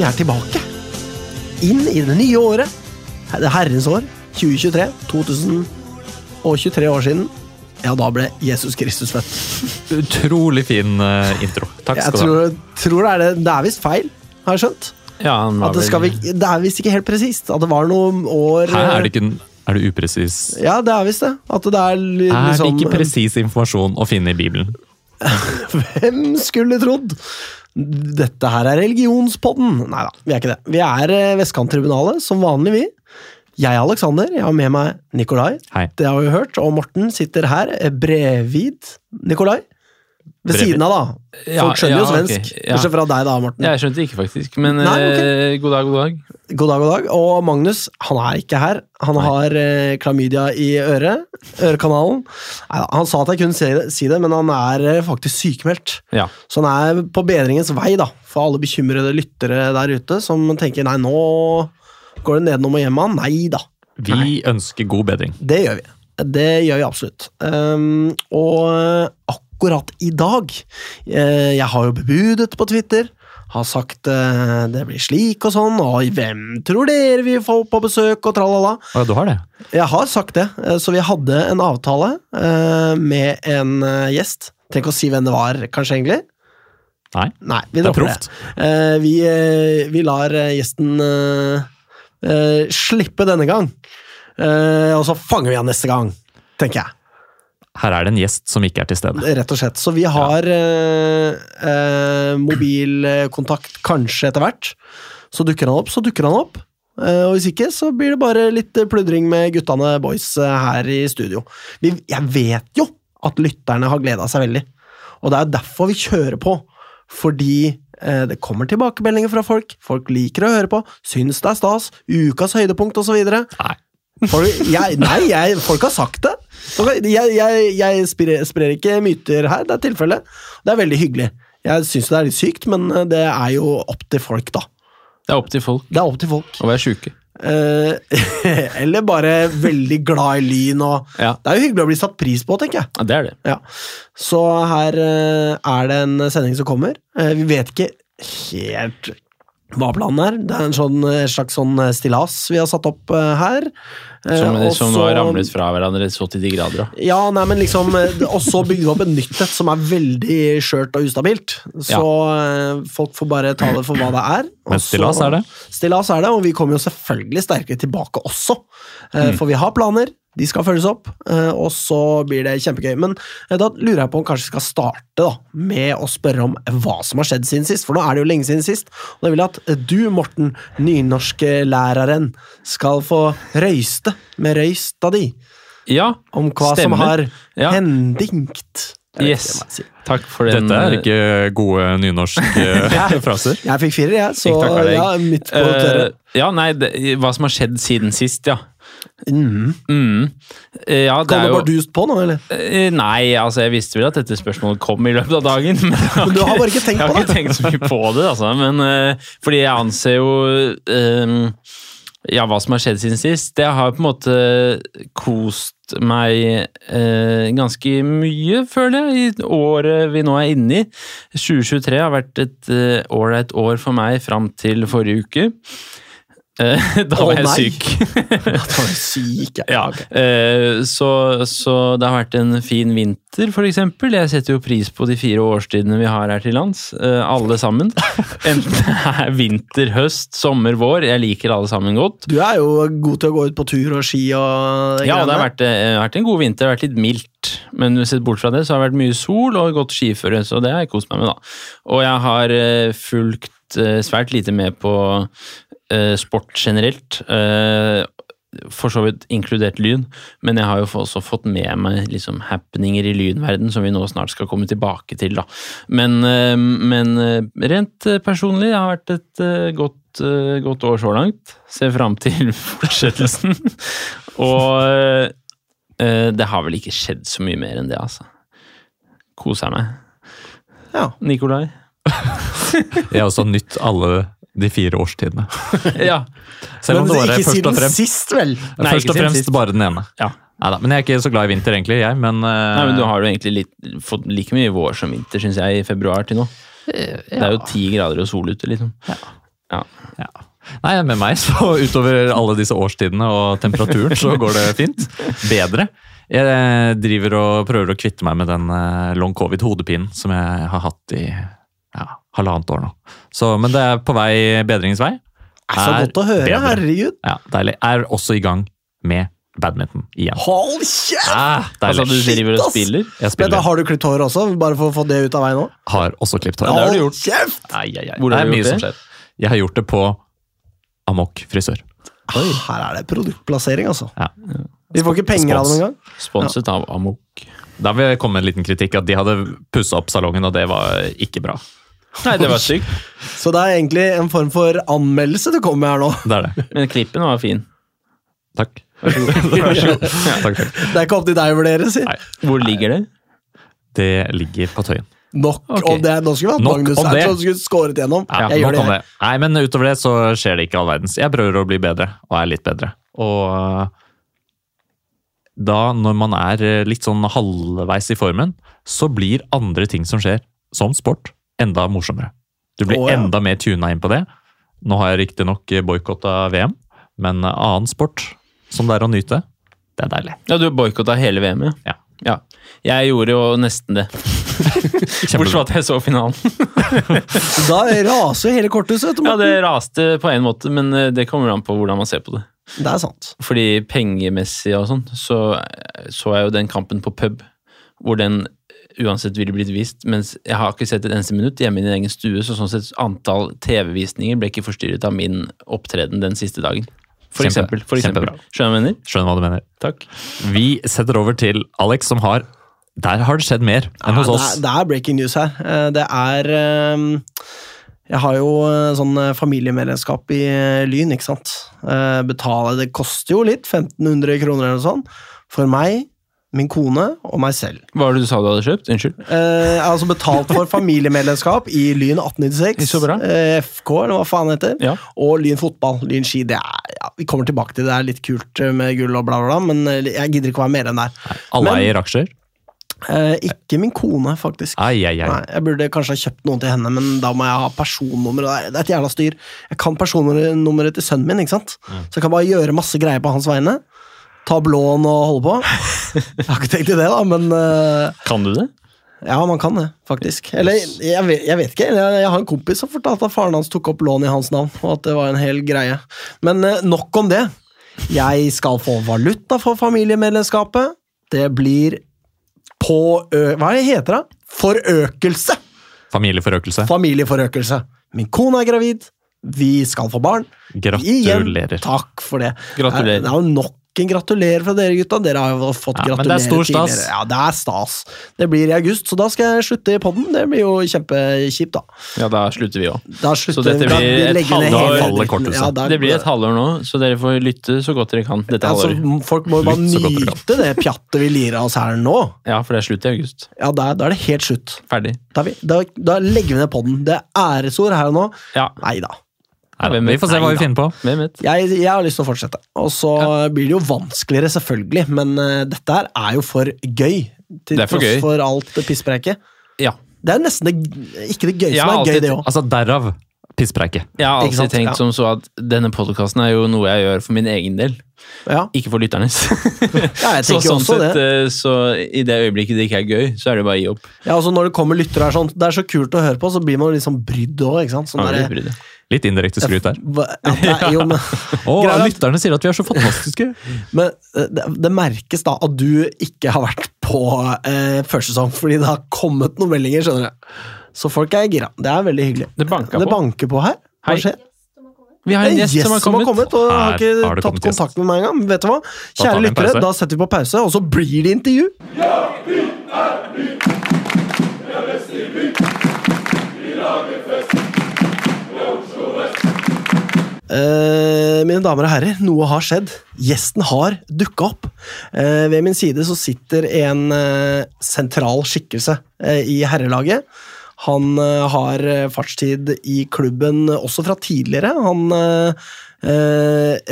Vi er tilbake. Inn i det nye året. Det herrens år. 2023. 2023 år siden. Ja, da ble Jesus Kristus født. Utrolig fin eh, intro. Takk skal du ha. tror, tror det er det. Det er visst feil, har jeg skjønt. Ja, han var At det, skal vi, det er visst ikke helt presist. At det var noen år Hæ, er det ikke Er det upresis? Ja, det er visst det. At det er liksom, Er det liksom ikke presis informasjon å finne i Bibelen? Hvem skulle trodd? Dette her er religionspodden. Nei da, vi er ikke det. Vi er eh, Vestkanttribunalet, som vanlig, vi. Jeg er Alexander, jeg har med meg Nikolai. Hei. Det har vi hørt. Og Morten sitter her eh, bredvid Nikolai. Ved siden av, da. Folk skjønner jo ja, jo svensk. ja. Bortsett fra deg, da, Morten. Jeg skjønte ikke, faktisk. Men Nei, ok. eh, god dag, god dag. God dag, god dag. Og Magnus, han er ikke her. Han har eh, klamydia i øret. Ørekanalen. Neida, han sa at jeg kunne si det, si det men han er eh, faktisk sykemeldt. Ja. Så han er på bedringens vei, da, for alle bekymrede lyttere der ute som tenker nei, nå går det nedenom og hjem med han. Nei da. Vi ønsker god bedring. Det gjør vi. Det gjør vi absolutt. Um, og akkurat i dag eh, Jeg har jo bebudet på Twitter. Har sagt eh, det blir slik og sånn, og hvem tror dere vi får på besøk, og tralala. Ja, du har det? Jeg har sagt det, eh, så vi hadde en avtale med en gjest. Trenger ikke å si hvem det var, kanskje, egentlig. Nei. Nei, vi Det er det. proft. Vi, vi lar gjesten slippe denne gang. Og så fanger vi han neste gang, tenker jeg. Her er det en gjest som ikke er til stede. Rett og slett. Så vi har eh, eh, mobilkontakt kanskje etter hvert. Så dukker han opp, så dukker han opp. Eh, og hvis ikke, så blir det bare litt pludring med guttene boys eh, her i studio. Vi, jeg vet jo at lytterne har gleda seg veldig. Og det er derfor vi kjører på. Fordi eh, det kommer tilbakemeldinger fra folk. Folk liker å høre på. Syns det er stas. Ukas høydepunkt osv. Folk, jeg, nei, jeg, folk har sagt det. Jeg, jeg, jeg sprer, sprer ikke myter her, det er tilfellet. Det er veldig hyggelig. Jeg syns det er litt sykt, men det er jo opp til folk, da. Det er opp til folk Det er opp til folk. å være sjuke. Eh, eller bare veldig glad i lyn og Ja. Det er jo hyggelig å bli satt pris på, tenker jeg. Ja, det er det. Ja. Så her eh, er det en sending som kommer. Eh, vi vet ikke helt hva planen er. Det er en sånn, eh, slags sånn stillas vi har satt opp eh, her. Eh, Som, eh, som nå har ramlet fra hverandre så til de grader. da. Ja, nei, men liksom eh, Og så bygde vi opp et nytt et som er veldig skjørt og ustabilt. Så ja. folk får bare ta det for hva det er. Men stillas er det. Stillas er det, og vi kommer jo selvfølgelig sterkere tilbake også. Mm. Eh, For vi har planer, de skal følges opp, eh, og så blir det kjempegøy. Men eh, da lurer jeg på om kanskje vi skal starte da, med å spørre om hva som har skjedd siden sist. For nå er det jo lenge siden sist. Og da vil jeg at du, Morten, nynorsklæreren, skal få røyste med røysta di Ja, om hva som har Ja. hendingt. Jeg Yes. jeg sier. takk for den. Dette er ikke gode nynorsk-fraser. Jeg fikk firer, jeg, så deg. ja, midt på eh, Uh, Ja, nei, det, hva som har skjedd siden sist, ja. Mm. Mm. Eh, Ja, det Kom det bardust på nå, eller? Eh, Nei, altså jeg visste vel at dette spørsmålet kom i løpet av dagen. Men, Men du har bare ikke tenkt på det? jeg har ikke tenkt så mye på det, altså. Men, uh, fordi jeg anser jo eh, Ja, hva som har skjedd siden sist. Det har på en måte kost meg eh, ganske mye, føler jeg, i året vi nå er inne i. 2023 har vært et eh, år for meg fram til forrige uke. Eh, da var jeg syk. Da var du syk, ja. Ja, eh, så, så det har vært en fin vinter, eksempel. Jeg setter jo pris på de fire årstidene vi har her til lands, eh, alle sammen. Enten det er vinter, høst, sommer, vår. Jeg liker alle sammen godt. Du er jo god til å gå ut på tur og ski og Ja, det har vært, vært en god vinter, det har vært litt mildt. Men sett bort fra det, så har det vært mye sol og godt skiføre, så det har jeg kost meg med, da. Og jeg har fulgt svært lite med på sport generelt. eh, for så vidt inkludert lyn, men jeg har jo også fått med meg liksom happeninger i lynverden som vi nå snart skal komme tilbake til. da. Men, eh, men eh, rent eh, personlig, det har vært et eh, godt, eh, godt år så langt. Ser fram til fortsettelsen. Og eh, det har vel ikke skjedd så mye mer enn det, altså. Koser meg. Ja. Nikolai? Jeg har også nytt alle de fire årstidene. Ja. Selv om Men det var ikke siden fremst, sist, vel? Nei, først og fremst sist. bare den ene. ja. Neida, men jeg er ikke så glad i vinter, egentlig, jeg. Men, uh, Nei, men du har jo egentlig litt, fått like mye vår som vinter, syns jeg, i februar til nå. Det er jo ti grader og sol ute, liksom. Ja. Ja. Nei, med meg så utover alle disse årstidene og temperaturen så går det fint. Bedre. Jeg driver og prøver å kvitte meg med den eh, long covid-hodepinen som jeg har hatt i ja, halvannet år nå. Så, men det er på vei bedringens vei. Det er så Er godt å høre, bedre. herregud. Ja, deilig. Er også i gang med badminton igjen. Hold kjeft! Ah, Altså, du driver og spiller? Jeg Men da har du klippet håret også, bare for å få det ut av veien nå? Har også klippet hår. det har du Hold gjort. kjeft! Ai, ai, ai. Hvor det har du gjort det? Jeg har gjort det på Amok frisør. Oi. Her er det produktplassering, altså. Ja. Vi får ikke penger av det engang. Sponset av Amok. Da vil jeg komme med en liten kritikk at de hadde pussa opp salongen, og det var ikke bra. Nei, det var sykt. Så det er egentlig en form for anmeldelse du kommer med her nå. Det er det. Men klippen var fin. Takk. takk, takk. Det er ikke opp til deg å vurdere, si. Nei. Hvor ligger det? Det ligger på Tøyen. Nok okay. om det. Nå skulle vi hatt Magnus her som skulle skåret gjennom. Ja, jeg gjør det. det. Nei, men utover det så skjer det ikke all verdens. Jeg prøver å bli bedre, og er litt bedre. Og øh, da, når man er øh, litt sånn halvveis i formen, så blir andre ting som skjer, som sport, enda morsommere. Du blir oh, ja. enda mer tuna inn på det. Nå har jeg riktignok boikotta VM, men annen sport, som det er å nyte, det er deilig. Ja, du boikotta hele VM, ja. Ja. ja. Jeg gjorde jo nesten det. Bortsett fra at jeg så finalen. Da raser hele korthuset. vet du, Ja, det raste på en måte, men eh, det kommer an på hvordan man ser på det. det er sant. Fordi pengemessig og sånn, så så jeg jo den kampen på pub, hvor den uansett ville blitt vist, mens jeg har ikke sett et eneste minutt hjemme i din egen stue, så sånn sett antall TV-visninger ble ikke forstyrret av min opptreden den siste dagen. For Kjempe- eksempel. For eksempel. Skjønner? Skjønner hva du mener. Takk. Vi setter over til Alex, som har Der har det skjedd mer enn hos Ja, oss. Det er, det er breaking news her. Eh, Det er eh, Jeg har jo eh, sånn eh, familiemedlemskap i Lyn, ikke sant. Betaler, Betale Det koster jo litt, 1500 kroner eller noe sånt. For meg, min kone og meg selv. Hva var det du sa du hadde kjøpt? Unnskyld. Eh, Jeg har altså betalt for familiemedlemskap i Lyn 1896. Så bra. eh, FK, eller hva faen heter. Ja. Og Lyn fotball. Lyn ski. Det er, ja, vi kommer tilbake til det. Det er litt kult eh, med gull og bla, bla, bla, men eh, jeg gidder ikke å være medlem der. Alle Men- eier aksjer. Eh, ikke min kone, faktisk. Ai, ai, ai. Nei, jeg burde kanskje ha kjøpt noen til henne, men da må jeg ha personnummer. Det er- er et jævla styr. Jeg kan personnummeret til sønnen min, ikke sant? så jeg kan bare gjøre masse greier på hans vegne. Ta lån og holde på. Jeg har ikke tenkt i det, da, men uh, Kan du det? ja, man kan det, faktisk. Eller jeg vet, jeg vet ikke. Jeg, jeg har en kompis som fortalte at faren hans tok opp lån i hans navn, og at det var en hel greie. Men uh, nok om det. Jeg skal få valuta for familiemedlemskapet. Det blir på ø... Hva heter det? Forøkelse! Familieforøkelse. Familieforøkelse. Min kone er gravid. Vi skal få barn. Gratulerer. Igjen, takk for det. Gratulerer. Det er jo nok en gratulerer fra dere, gutta. Dere har jo fått Ja, men gratulere det er stor stas. tidligere. Ja, det er stas. Det blir i august, så da skal jeg slutte i podden. Det blir jo kjempekjipt, da. Ja, da slutter vi òg. Så dette blir vi et halvår. Ja, Det blir et halvår nå, så dere får lytte så godt dere kan dette Altså, folk må jo bare nyte det pjattet vi lirer av oss her nå. Ja, for det er slutt i august. Ja, da, da er det helt slutt. Ferdig. Da, vi, da, da legger vi ned podden. Det er æresord her og nå. Ja, Nei da. Hvem vi får se hva vi finner på. Jeg, jeg har lyst til å fortsette. Og så blir det jo vanskeligere, selvfølgelig, men uh, dette her er jo for gøy. Til Det er for tross gøy. for alt det pisspreiket. Ja. Det er nesten det, ikke det gøy som er gøy, det òg. Altså, derav pisspreiket. Jeg har alltid sant? tenkt Ja. som så at denne podkasten er jo noe jeg gjør for min egen del, Ja. ikke for lytternes. ja, jeg så tenker sånn også sett, det. eh, så i det øyeblikket det ikke er gøy, så er det bare å gi opp. Ja, altså Når det kommer lyttere her sånn, det er så kult å høre på, så blir man sånn brydd òg. Sånn Ja, der-. Litt indirekte skryt der. Ja, er, jo, men, Og er lytterne sier at vi er så fantastiske! men eh, det, det merkes da at du ikke har vært på eh, første sesong, fordi det har kommet noen meldinger. skjønner du. Så folk er gira. Det er veldig hyggelig. Det banker, Det på. banker på her. Hva Hei. skjer? Vi har en gjest, gjest som har kommet. og har Her ikke har tatt kommet gjest. kontakt med meg engang. Vet du hva? Kjære vi lyttere, da setter vi på pause, og så blir det intervju. Eh, mine damer og herrer, noe har skjedd. Gjesten har dukka opp. Uh, ved min side så sitter en uh, sentral skikkelse i herrelaget. Han har fartstid i klubben også fra tidligere. Han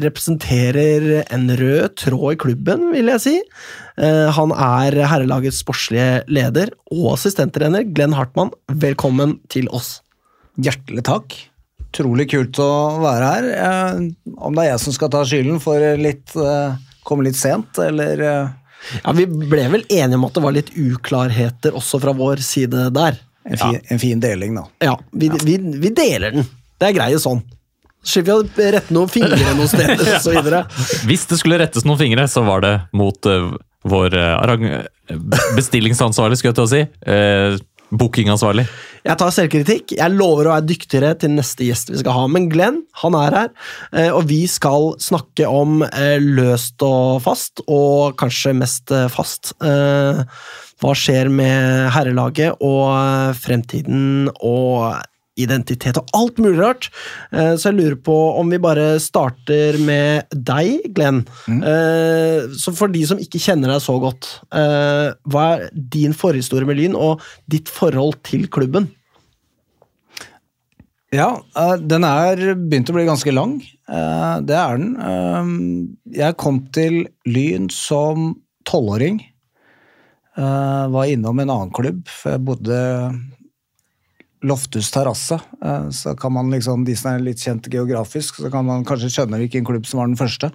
representerer en rød tråd i klubben, vil jeg si. Han er herrelagets sportslige leder og assistenttrener. Glenn Hartmann, velkommen til oss. Hjertelig takk. Utrolig kult å være her. Eh, om det er jeg som skal ta skylden for litt eh, Komme litt sent, eller eh, Ja, Vi ble vel enige om at det var litt uklarheter også fra vår side der. en, fin, en fin deling, da. Ja, vi, vi, vi deler den. Det er greie sånn. Så slipper vi å rette noen fingre noen steder og så. Hvis det skulle rettes noen fingre, så var det mot uh, vår uh, bestillingsansvarlig, skulle jeg til å si. Uh, Bookingansvarlig. Jeg tar selvkritikk. Jeg lover å være dyktigere til neste gjest vi skal ha. Men Glenn han er her, eh, og vi skal snakke om eh, løst og fast, og kanskje mest eh, fast. Hva skjer med herrelaget og fremtiden og identitet og alt mulig rart. Eh, Så jeg lurer på om vi bare starter med deg, Glenn. Mm. Så for de som ikke kjenner deg så godt, eh, hva er din forhistorie med Lyn, og ditt forhold til klubben? Ja, eh, den er begynt å bli ganske lang. Eh, Det er den. Eh, Jeg kom til Lyn som tolvåring. Eh, Var innom en annen klubb, for jeg bodde Loftus terrasse. Eh, Så kan man liksom, de som er litt kjent geografisk, så kan man kanskje skjønne hvilken klubb som var den første.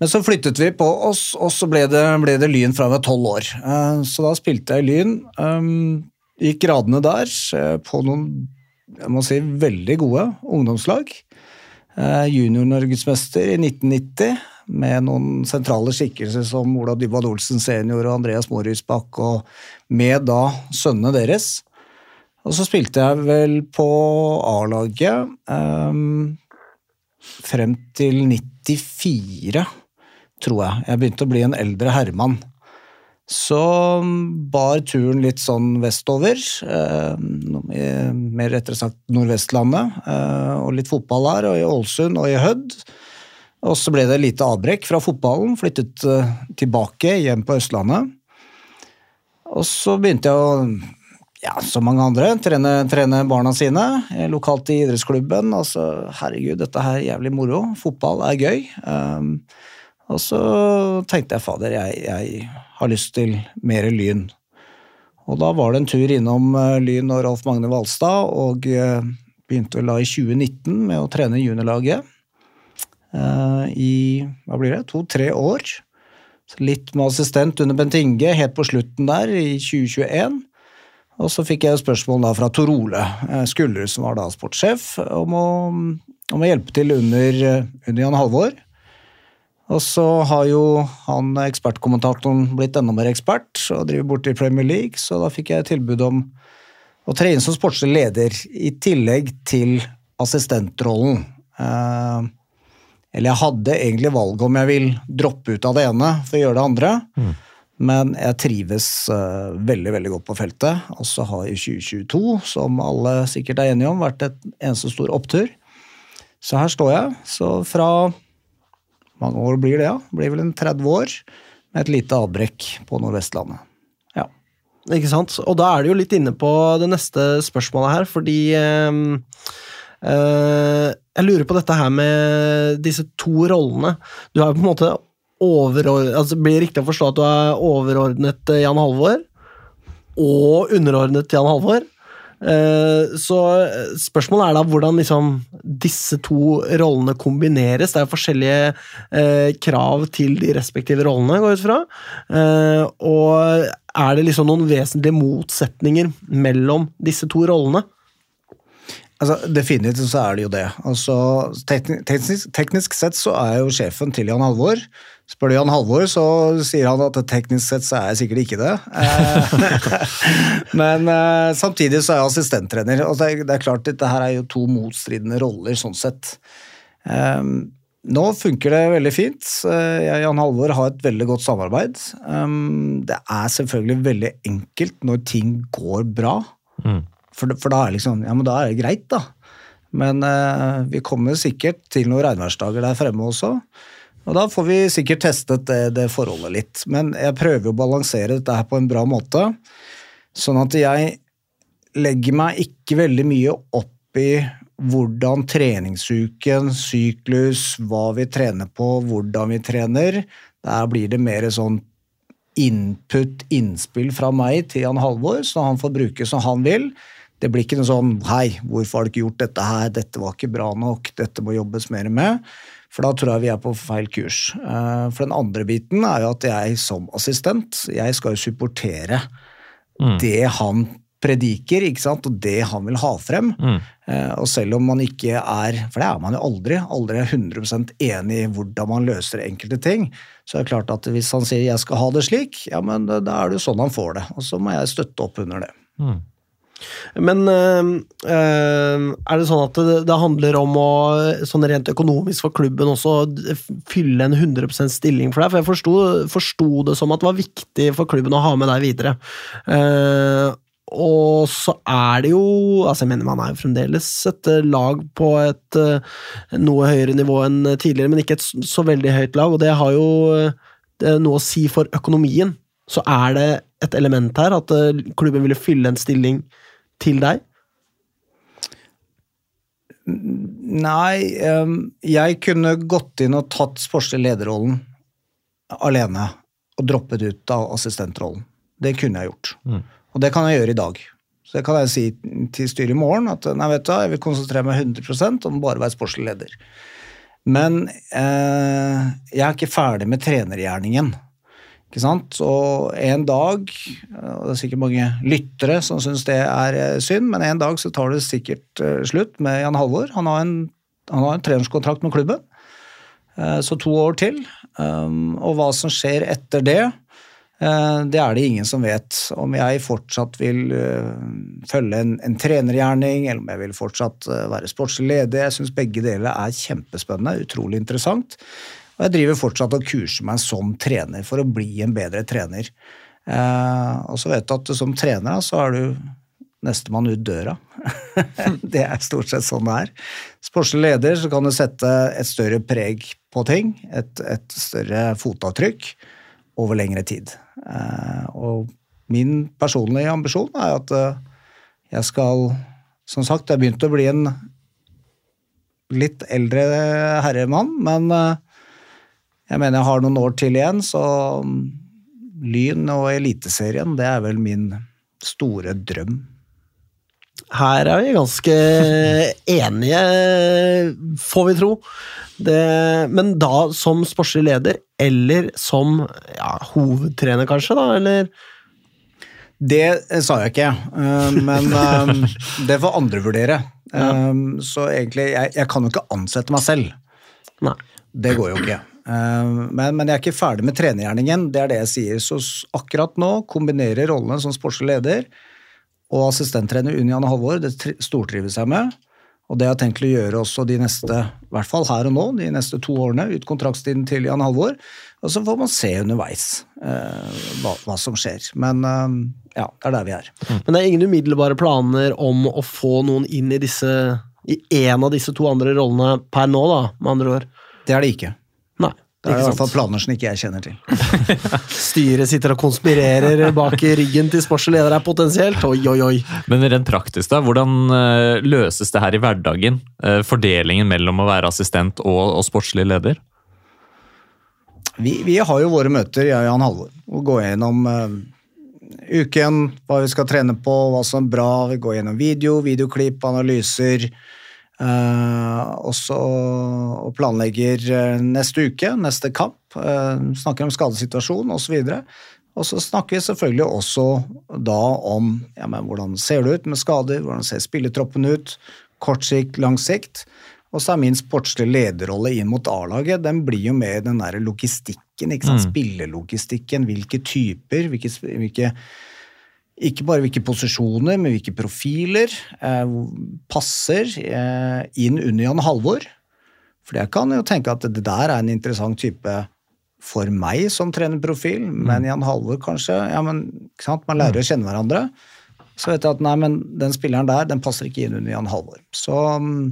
Men så flyttet vi på oss, og så ble det, ble det Lyn fra jeg var tolv år. Eh, Så da spilte jeg Lyn. eh, Gikk gradene der på noen jeg må si, veldig gode ungdomslag. Junior-norgesmester i 1990 med noen sentrale skikkelser som Ola Dybwad Olsen senior og Andreas Morhusbakk, og med da sønnene deres. Og så spilte jeg vel på A-laget um, frem til 94, tror jeg. Jeg begynte å bli en eldre herremann. Så bar turen litt sånn vestover, eh, mer rettere sagt Nordvestlandet, eh, og litt fotball her, og i Ålesund og i Hødd. Og så ble det lite avbrekk fra fotballen, flyttet eh, tilbake hjem på Østlandet. Og så begynte jeg å, ja, som mange andre, trene, trene barna sine eh, lokalt i idrettsklubben. Altså, herregud, dette her er jævlig moro. Fotball er gøy. Um, og så tenkte jeg, fader, jeg, jeg har lyst til mer Lyn. Og da var det en tur innom eh, Lyn og Rolf Magne Valstad, og eh, begynte vel da i 2019 med å trene juniorlaget. uh, I hva blir det, to-tre år. Så litt med assistent under Bent Inge helt på slutten der, i 2021. Og så fikk jeg spørsmål da fra Tor Ole eh, Skullerud, som var da sportssjef, om å, om å hjelpe til under, eh, under Jan Halvor. Og så har jo han ekspertkommentatoren blitt enda mer ekspert og driver borti Premier League, så da fikk jeg tilbud om å tre inn som sportslig leder i tillegg til assistentrollen. Eh, eller jeg hadde egentlig valget om jeg vil droppe ut av det ene for å gjøre det andre. Men jeg trives eh, veldig veldig godt på feltet. Og så har jo 2022, som alle sikkert er enige om, vært et eneste stor opptur. Så her står jeg. Så fra mange år blir det, ja. Blir vel en 30 år med et lite avbrekk på Nordvestlandet. Ja. Ikke sant? Og da er du jo litt inne på det neste spørsmålet her, fordi ehm, eh, Jeg lurer på dette her med disse to rollene. Du har jo på en måte overordnet altså Blir det riktig å forstå at du er overordnet eh, Jan Halvor? Og underordnet Jan Halvor? Eh, Så eh, spørsmålet er da hvordan liksom disse to rollene kombineres. Det er jo forskjellige krav til de respektive rollene, går jeg ut fra. Og er det liksom noen vesentlige motsetninger mellom disse to rollene? Altså, Definitivt så er det jo det. Altså, teknisk, teknisk sett så er jo sjefen til Jan Halvor. Spør du Jan Halvor, så sier han at teknisk sett så er jeg sikkert ikke det. Eh, Men eh, samtidig så er jeg assistenttrener. Og det er, klart, dette her er jo to motstridende roller sånn sett. Eh, Nå funker det veldig fint. Jeg og Jan Halvor har et veldig godt samarbeid. Det er selvfølgelig veldig enkelt når ting går bra. For, for da er liksom, ja, men da er det greit, da. Men vi kommer sikkert til noen regnværsdager der fremme også. Og da får vi sikkert testet det, det forholdet litt. Men jeg prøver å balansere dette her på en bra måte. Sånn at jeg legger meg ikke veldig mye opp i hvordan treningsuken, syklus, hva vi trener på, hvordan vi trener. Der blir det mer sånn input, innspill fra meg til Jan Halvor, så han får bruke som han vil. Det blir ikke noe sånn 'hei, hvorfor har du ikke gjort dette her', 'dette var ikke bra nok', 'dette må jobbes mer med'. For da tror jeg vi er på feil kurs. Eh, For den andre biten er jo at jeg som assistent, jeg skal jo supportere det han prediker, ikke sant, og det han vil ha frem. Mm. Og selv om man ikke er, for det er man jo aldri, aldri er 100% enig i hvordan man løser enkelte ting, så er det klart at hvis han sier 'jeg skal ha det slik', ja, men da er det jo sånn han får det. Og så må jeg støtte opp under det. Men øh, øh, er det sånn at det, handler om å sånn rent økonomisk for klubben også fylle en 100% stilling for deg? For jeg forsto, det som at det var viktig for klubben å ha med deg videre. Eh, og så er det jo altså Jeg mener man er jo fremdeles et eh, lag på et eh, noe høyere nivå enn tidligere, men ikke et så veldig høyt lag, og det har jo eh, det noe å si for økonomien. Så er det et element her at eh, klubben ville fylle en stilling til deg? Nei, ehm, jeg kunne gått inn og tatt sportslig lederrollen alene og droppet ut av assistentrollen. Det kunne jeg gjort. Og det kan jeg gjøre i dag. Så det kan jeg si til styret i morgen at nei, vet du, jeg vil konsentrere meg 100% om bare å være sportslig leder. Men eh, jeg er ikke ferdig med trenergjerningen. Ikke sant? Og en dag, og det er sikkert mange lyttere som syns det er eh, synd, men en dag så tar det sikkert eh, slutt med Jan Halvor. Han har en, han har en trenerskontrakt med klubben, eh, så to år til. Um, og hva som skjer etter det, det er det ingen som vet. Om jeg fortsatt vil følge en, en trenergjerning, eller om jeg vil fortsatt være sportslig leder. Jeg syns begge deler er kjempespennende, utrolig interessant. Og jeg driver fortsatt og kurser meg som trener for å bli en bedre trener. Eh, og så vet du at som trener så er du nestemann ut døra. det er stort sett sånn det er. Sportslig leder så kan du sette et større preg på ting, et, et større fotavtrykk, over lengre tid. Eh, og min personlige ambisjon er at eh, jeg skal Som sagt, jeg begynte å bli en litt eldre herremann, men jeg mener jeg har noen år til igjen, så mm, Lyn og Eliteserien, det er vel min store drøm. Her er vi ganske enige, får vi tro. Det, men da som sportslig leder, eller som ja, hovedtrener, kanskje? da, eller? Det eh, sa jeg ikke, eh, men eh, det får andre vurdere. Så egentlig, jeg, jeg kan jo ikke ansette meg selv. Nei. Det går jo ikke. Eh, Men, men jeg er ikke ferdig med trenergjerningen, det er det jeg sier. Så akkurat nå kombinerer rollene som sportslig leder og assistenttrener Unni Anne Halvor, det tri- stortrives jeg med. Og det har jeg tenkt til å gjøre også de neste, i hvert fall her og nå, de neste to årene, ut kontraktstiden til Jan Halvor. Og så får man se underveis eh, hva, hva som skjer. Men eh, ja, det er der vi er. Men det er ingen umiddelbare planer om å få noen inn i disse i en av disse to andre rollene per nå, da, med andre ord? Det er det ikke. Det er i hvert fall planer som ikke jeg kjenner til. Styret sitter og konspirerer bak i ryggen til sportsleder er her potensielt. Oi, oi, oi. Men rent praktisk, da, hvordan eh, løses det her i hverdagen? Eh, fordelingen mellom å være assistent og, og sportslig leder? Vi, vi har jo våre møter, jeg og Jan Halvor, og går gjennom uh, uken, hva vi skal trene på, hva som er bra. Vi går gjennom video, videoklipp, analyser. Eh, også og planlegger eh, neste uke, neste kamp. uh, snakker om skadesituasjon osv. Og så snakker vi selvfølgelig også da om ja, men hvordan ser det ut med skader, hvordan ser spilletroppen ut, kort sikt, lang sikt. Og så er min sportslige lederrolle inn mot A-laget, den blir jo med den der logistikken, ikke sant? spillelogistikken, hvilke typer, hvilke, hvilke ikke bare hvilke posisjoner, men hvilke profiler eh, passer eh, inn under Jan Halvor. For jeg kan jo tenke at det der er en interessant type for meg som trenerprofil, men Jan Halvor kanskje ja, men? Man lærer å kjenne hverandre. Så vet jeg at nei, men den spilleren der, den passer ikke inn under Jan Halvor. Så mm,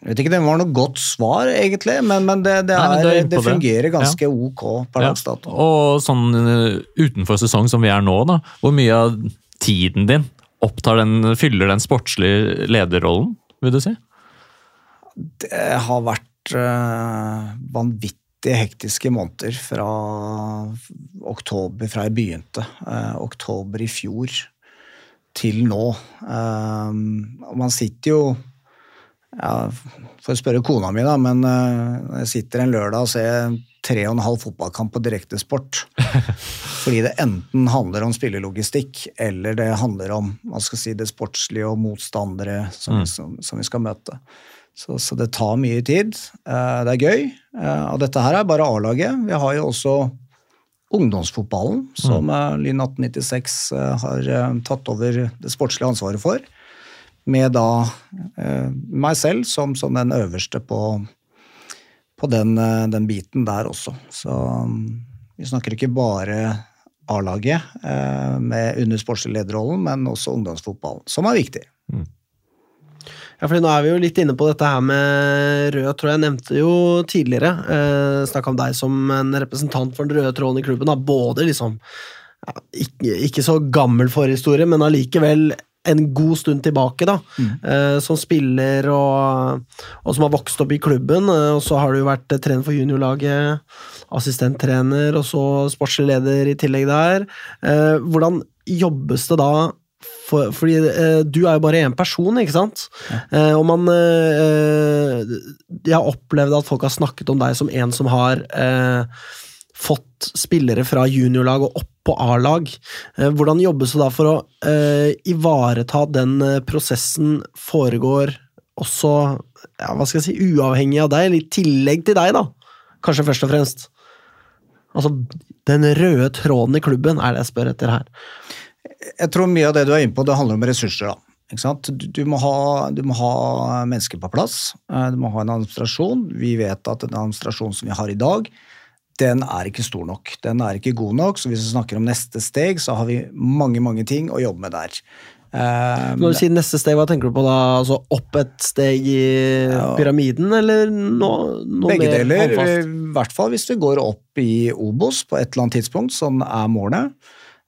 jeg vet ikke, det var noe godt svar, egentlig, men, men det, det, Nei, men er, du er det, fungerer ganske ok per Ja. dato. Og sånn eh, utenfor sesong som vi er nå, da, hvor mye av tiden din opptar den, fyller den sportslige lederrollen, vil du si? Det har vært øh, vanvittig hektiske måneder fra oktober, fra jeg begynte. eh, oktober i fjor til nå. Um, man sitter jo ja, For å spørre kona mi, da, men uh, jeg sitter en lørdag og ser tre og en halv fotballkamp på direktesport. fordi det enten handler om spillelogistikk, eller det handler om hva skal si, det sportslige og motstandere som, Mm. som, som vi skal møte. Så, så det tar mye tid. Uh, det er gøy. Uh, og dette her er bare A-laget. Vi har jo også ungdomsfotballen, som mm. Lyn 1896 uh, har tatt over det sportslige ansvaret for. Med da eh, meg selv som, som den øverste på, på den, uh, den biten der også. Så um, vi snakker ikke bare A-laget eh, med under sportslig lederrollen, men også ungdomsfotballen, som er viktig. Ja, fordi nå er vi jo litt inne på dette her med rød tråd. Jeg nevnte jo tidligere, eh, snakka om deg som en representant for den røde tråden i klubben. Da. Både liksom ja, ikke, ikke så gammel forhistorie, men allikevel en god stund tilbake, da. Eh, som spiller og, og som har vokst opp i klubben. Eh, og så har du vært eh, trener for juniorlaget, assistenttrener og så sportslig leder i tillegg der. Eh, hvordan jobbes det da for, fordi eh, du er jo bare én person, ikke sant? Eh, og man Jeg har opplevd at folk har snakket om deg som en som har eh, fått spillere fra juniorlag og opp på A-lag. Eh, hvordan jobbes det da for å uh, ivareta den eh, prosessen foregår også ja, hva skal jeg si, uavhengig av deg, eller i tillegg til deg, da? Kanskje først og fremst. Altså, den røde tråden i klubben er det jeg spør etter her. Jeg tror mye av det du er inne på, det handler om ressurser. da. Du, må ha, du må ha mennesker på plass. Du må ha en administrasjon. Vi vet at den administrasjonen som vi har i dag, den er ikke stor nok. Den er ikke god nok, så hvis vi snakker om neste steg, så har vi mange mange ting å jobbe med der. Um, Når du sier neste steg, hva tenker du på da? Altså opp et steg i pyramiden, eller noe, noe Begge mer deler, håndfast? i hvert fall hvis vi går opp i Obos på et eller annet tidspunkt, som er målet.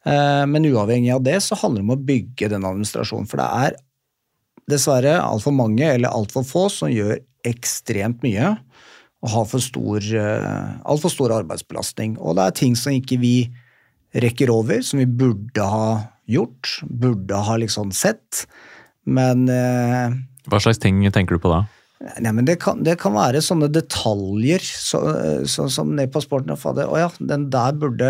Uh, Men uavhengig av det så handler det om å bygge den administrasjonen, for det er dessverre altfor mange eller altfor få som gjør ekstremt mye og har for stor, eh, altfor stor arbeidsbelastning. Og det er ting som ikke vi rekker over, som vi burde ha gjort, burde ha liksom sett. Men eh, Hva slags ting tenker du på da? Nei, men det kan, det kan være sånne detaljer, så, så, som ned på sporten. fader, Å ja, den der burde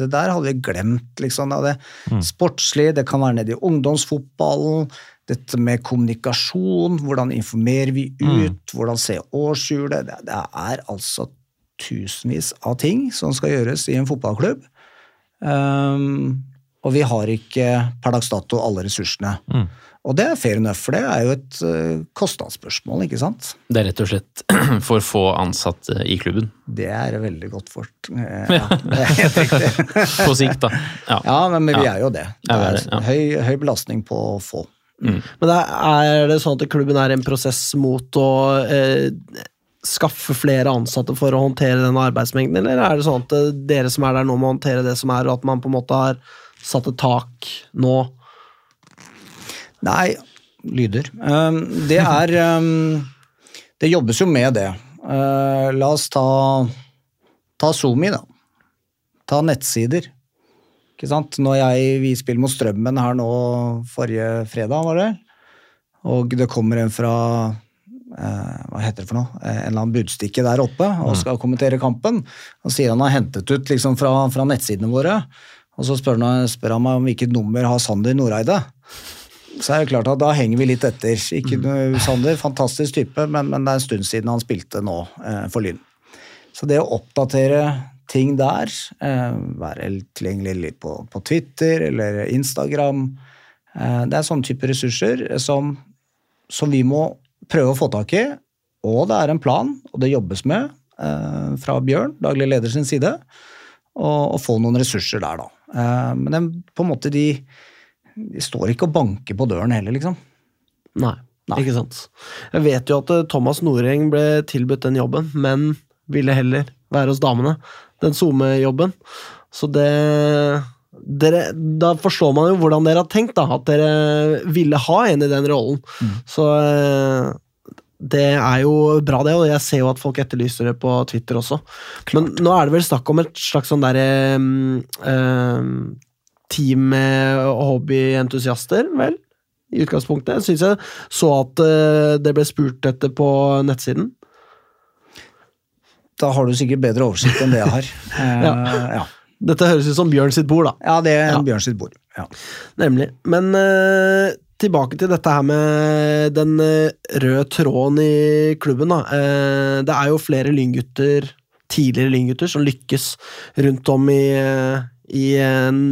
Det der hadde vi glemt, liksom. Det mm. Sportslig, det kan være nede i ungdomsfotballen. Dette med kommunikasjon, hvordan informerer vi ut, hvordan ser årshjulet det, det er altså tusenvis av ting som skal gjøres i en fotballklubb. Um, og vi har ikke per dags dato alle ressursene. Mm. Og det er fair enough, for det er jo et eh, kostnadsspørsmål, ikke sant? Det er rett og slett for få ansatte i klubben. Det er veldig godt for eh, ja, det er helt riktig. På sikt, da. Ja. Ja, men, men vi er jo det. Det er høy, høy belastning på få. Men det er, er det sånn at klubben er en prosess mot å eh, skaffe flere ansatte for å håndtere den arbeidsmengden, eller er det sånn at eh, dere som er der nå må håndtere det som er, og at man på en måte har satt et tak nå? Nei, lyder. Um, det er um, Det jobbes jo med det. Uh, la oss ta, ta SoMe, da. Ta nettsider. Ikke sant? Når jeg, vi spiller mot Strømmen her nå forrige fredag, var det, og det kommer en fra eh, hva heter det for noe, Eh, en eller annen budstikke der oppe og skal kommentere kampen. Og sier han har hentet ut liksom fra, fra nettsidene våre. Og så spør han, spør han meg om hvilket nummer har Sander Noreide. Så er det klart at da henger vi litt etter. Ikke noe Sander, fantastisk type, men, men det er en stund siden han spilte nå eh, for Lyn. Så det å oppdatere ting der, eh, være tilgjengelig på, på Twitter eller Instagram, eh, det er sånne type ressurser som, som vi må prøve å få tak i. Og det er en plan, og det jobbes med eh, fra Bjørn, daglig leder sin side, å få noen ressurser der, da. Eh, men den, på en måte de, de står ikke og banker på døren heller, liksom. Nei, Nei. ikke sant. Jeg vet jo at Thomas Noreng ble tilbudt den jobben, men ville heller være hos damene. Den SoMe-jobben. Så det dere, Da forstår man jo hvordan dere har tenkt, da. At dere ville ha en i den rollen. Så eh, det er jo bra, det, og jeg ser jo at folk etterlyser det på Twitter også. Men nå er det vel snakk om et slags sånn derre team med hobbyentusiaster, vel? I utgangspunktet. Syns jeg så at eh, det ble spurt etter på nettsiden. Da har du sikkert bedre oversikt enn det jeg har. Eh, Ja. ja. Dette høres ut som Bjørn sitt bord, da. ja, det er Ja. Bjørn sitt bord. Ja. Nemlig. Men eh, tilbake til dette her med den eh, røde tråden i klubben. Da. Eh, det er jo flere lyngutter, tidligere lyngutter, som lykkes rundt om i, eh, i den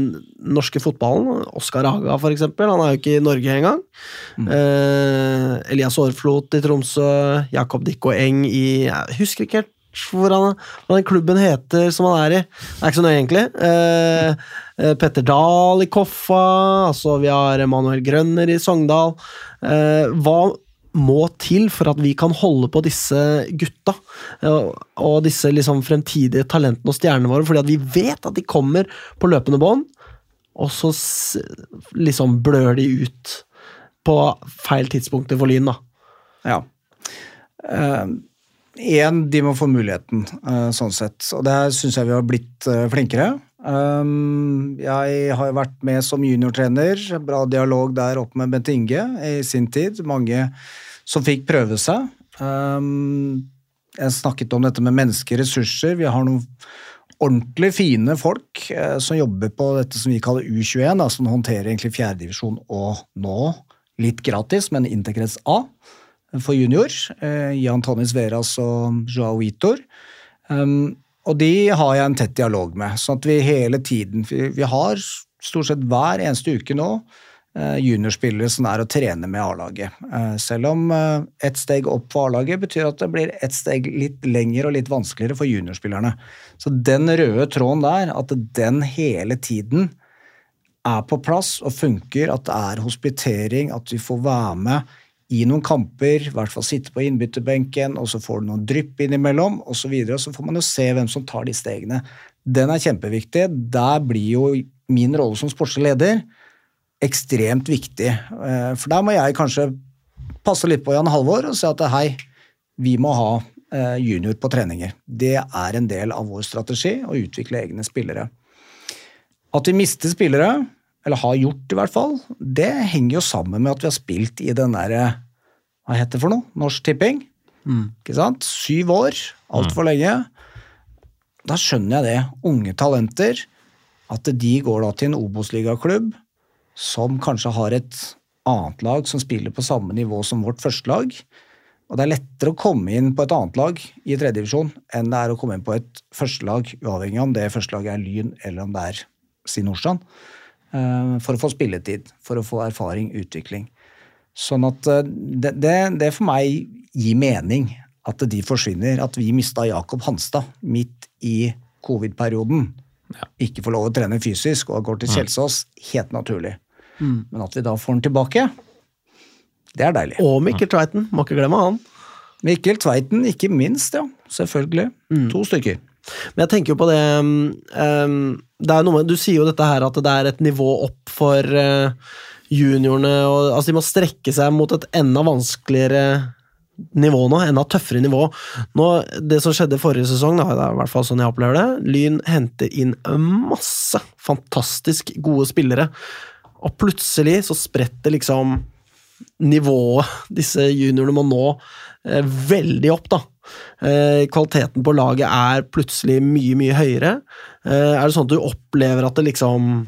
norske fotballen. Oskar Haga, for eksempel. Han er jo ikke i Norge engang. Eh, Elias Aarflot i Tromsø. Jakob Dikko Eng i Jeg husker ikke helt hvor han, hva den klubben heter som han er i. Det er ikke så nøye, egentlig. Eh, eh, Petter Dahl i Koffa. Altså, vi har Emanuel Grønner i Sogndal. Eh, hva må til for at vi kan holde på disse gutta eh, og disse liksom fremtidige talentene og stjernene våre, fordi at vi vet at de kommer på løpende bånd, og så liksom blør de ut på feil tidspunkt for Lyn, da. Ja. Én, de må få muligheten, eh, sånn sett. Og der syns jeg vi har blitt eh, flinkere. Um, jeg har vært med som juniortrener, bra dialog der oppe med Bent Inge i sin tid. Mange som fikk prøve seg. Um, jeg snakket om dette med menneskelige ressurser. Vi har noen ordentlig fine folk eh, som jobber på dette som vi kaller U21, som håndterer egentlig fjerdedivisjon og nå litt gratis, men Integrets A for junior. Eh, Jan Tonnis Veras og Joao Vitor. Um, og de har jeg en tett dialog med, sånn at vi hele tiden Vi, har stort sett hver eneste uke nå eh, juniorspillere som er å trene med A-laget. Eh, selv om ett steg opp for A-laget betyr at det blir ett steg litt lenger og litt vanskeligere for juniorspillerne. Så den røde tråden der, at den hele tiden er på plass og funker, at det er hospitering, at vi får være med i noen kamper, i hvert fall sitte på innbytterbenken, og så får du noen drypp innimellom, osv. Så, videre, så får man jo se hvem som tar de stegene. Den er kjempeviktig. Der blir jo min rolle som sportslig leder ekstremt viktig. Eh, For der må jeg kanskje passe litt på Jan Halvor og si at hei, vi må ha eh, junior på treninger. Det er en del av vår strategi å utvikle egne spillere. At vi mister spillere, eller har gjort i hvert fall, det henger jo sammen med at vi har spilt i den derre Hva heter det for noe? Norsk Tipping. Ikke sant? Syv år. Altfor lenge. Da skjønner jeg det. Unge talenter. At de går da til en Obos-ligaklubb som kanskje har et annet lag som spiller på samme nivå som vårt førstelag. Og det er lettere å komme inn på et annet lag i tredjedivisjon enn det er å komme inn på et førstelag, uavhengig om det førstelaget er Lyn eller om det er Sin Nordstrand, eh, for å få spilletid, for å få erfaring, utvikling. Sånn at eh, det, det, det for meg gir mening at de forsvinner. At vi mista Jakob Hanstad midt i covid-perioden. Ikke får lov å trene fysisk og går til Kjelsås, helt naturlig. Men at vi da får den tilbake, det er deilig. Og Mikkel Tveiten, må ikke glemme han. Mikkel Tveiten, ikke minst, ja. Selvfølgelig. To stykker. Men jeg tenker jo på det um, det er noe med, Du sier jo dette her at det er et nivå opp for uh, juniorene. Og, altså De må strekke seg mot et enda vanskeligere nivå nå. Enda tøffere nivå. Nå, det som skjedde forrige sesong, da, det er i hvert fall sånn jeg opplever det, Lyn henter inn masse fantastisk gode spillere. Og plutselig så spretter liksom nivået disse juniorene må nå eh, veldig opp, da. Eh, kvaliteten på laget er plutselig mye, mye høyere. Eh, er det sånn at du opplever at det liksom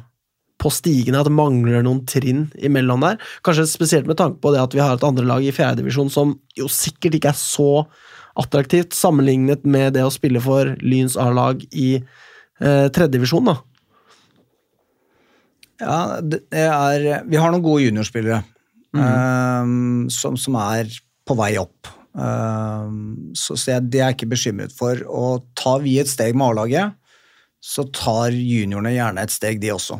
på stigende at det mangler noen trinn imellom der? Kanskje spesielt med tanke på det at vi har et andre lag i fjerdedivisjon som jo sikkert ikke er så attraktivt sammenlignet med det å spille for Lyns A-lag i eh, tredjedivisjon, da. Ja, det er Vi har noen gode juniorspillere eh, som, som er på vei opp. Um, så så jeg, det er jeg ikke bekymret for. Og tar vi et steg med A-laget, så tar juniorene gjerne et steg, de også.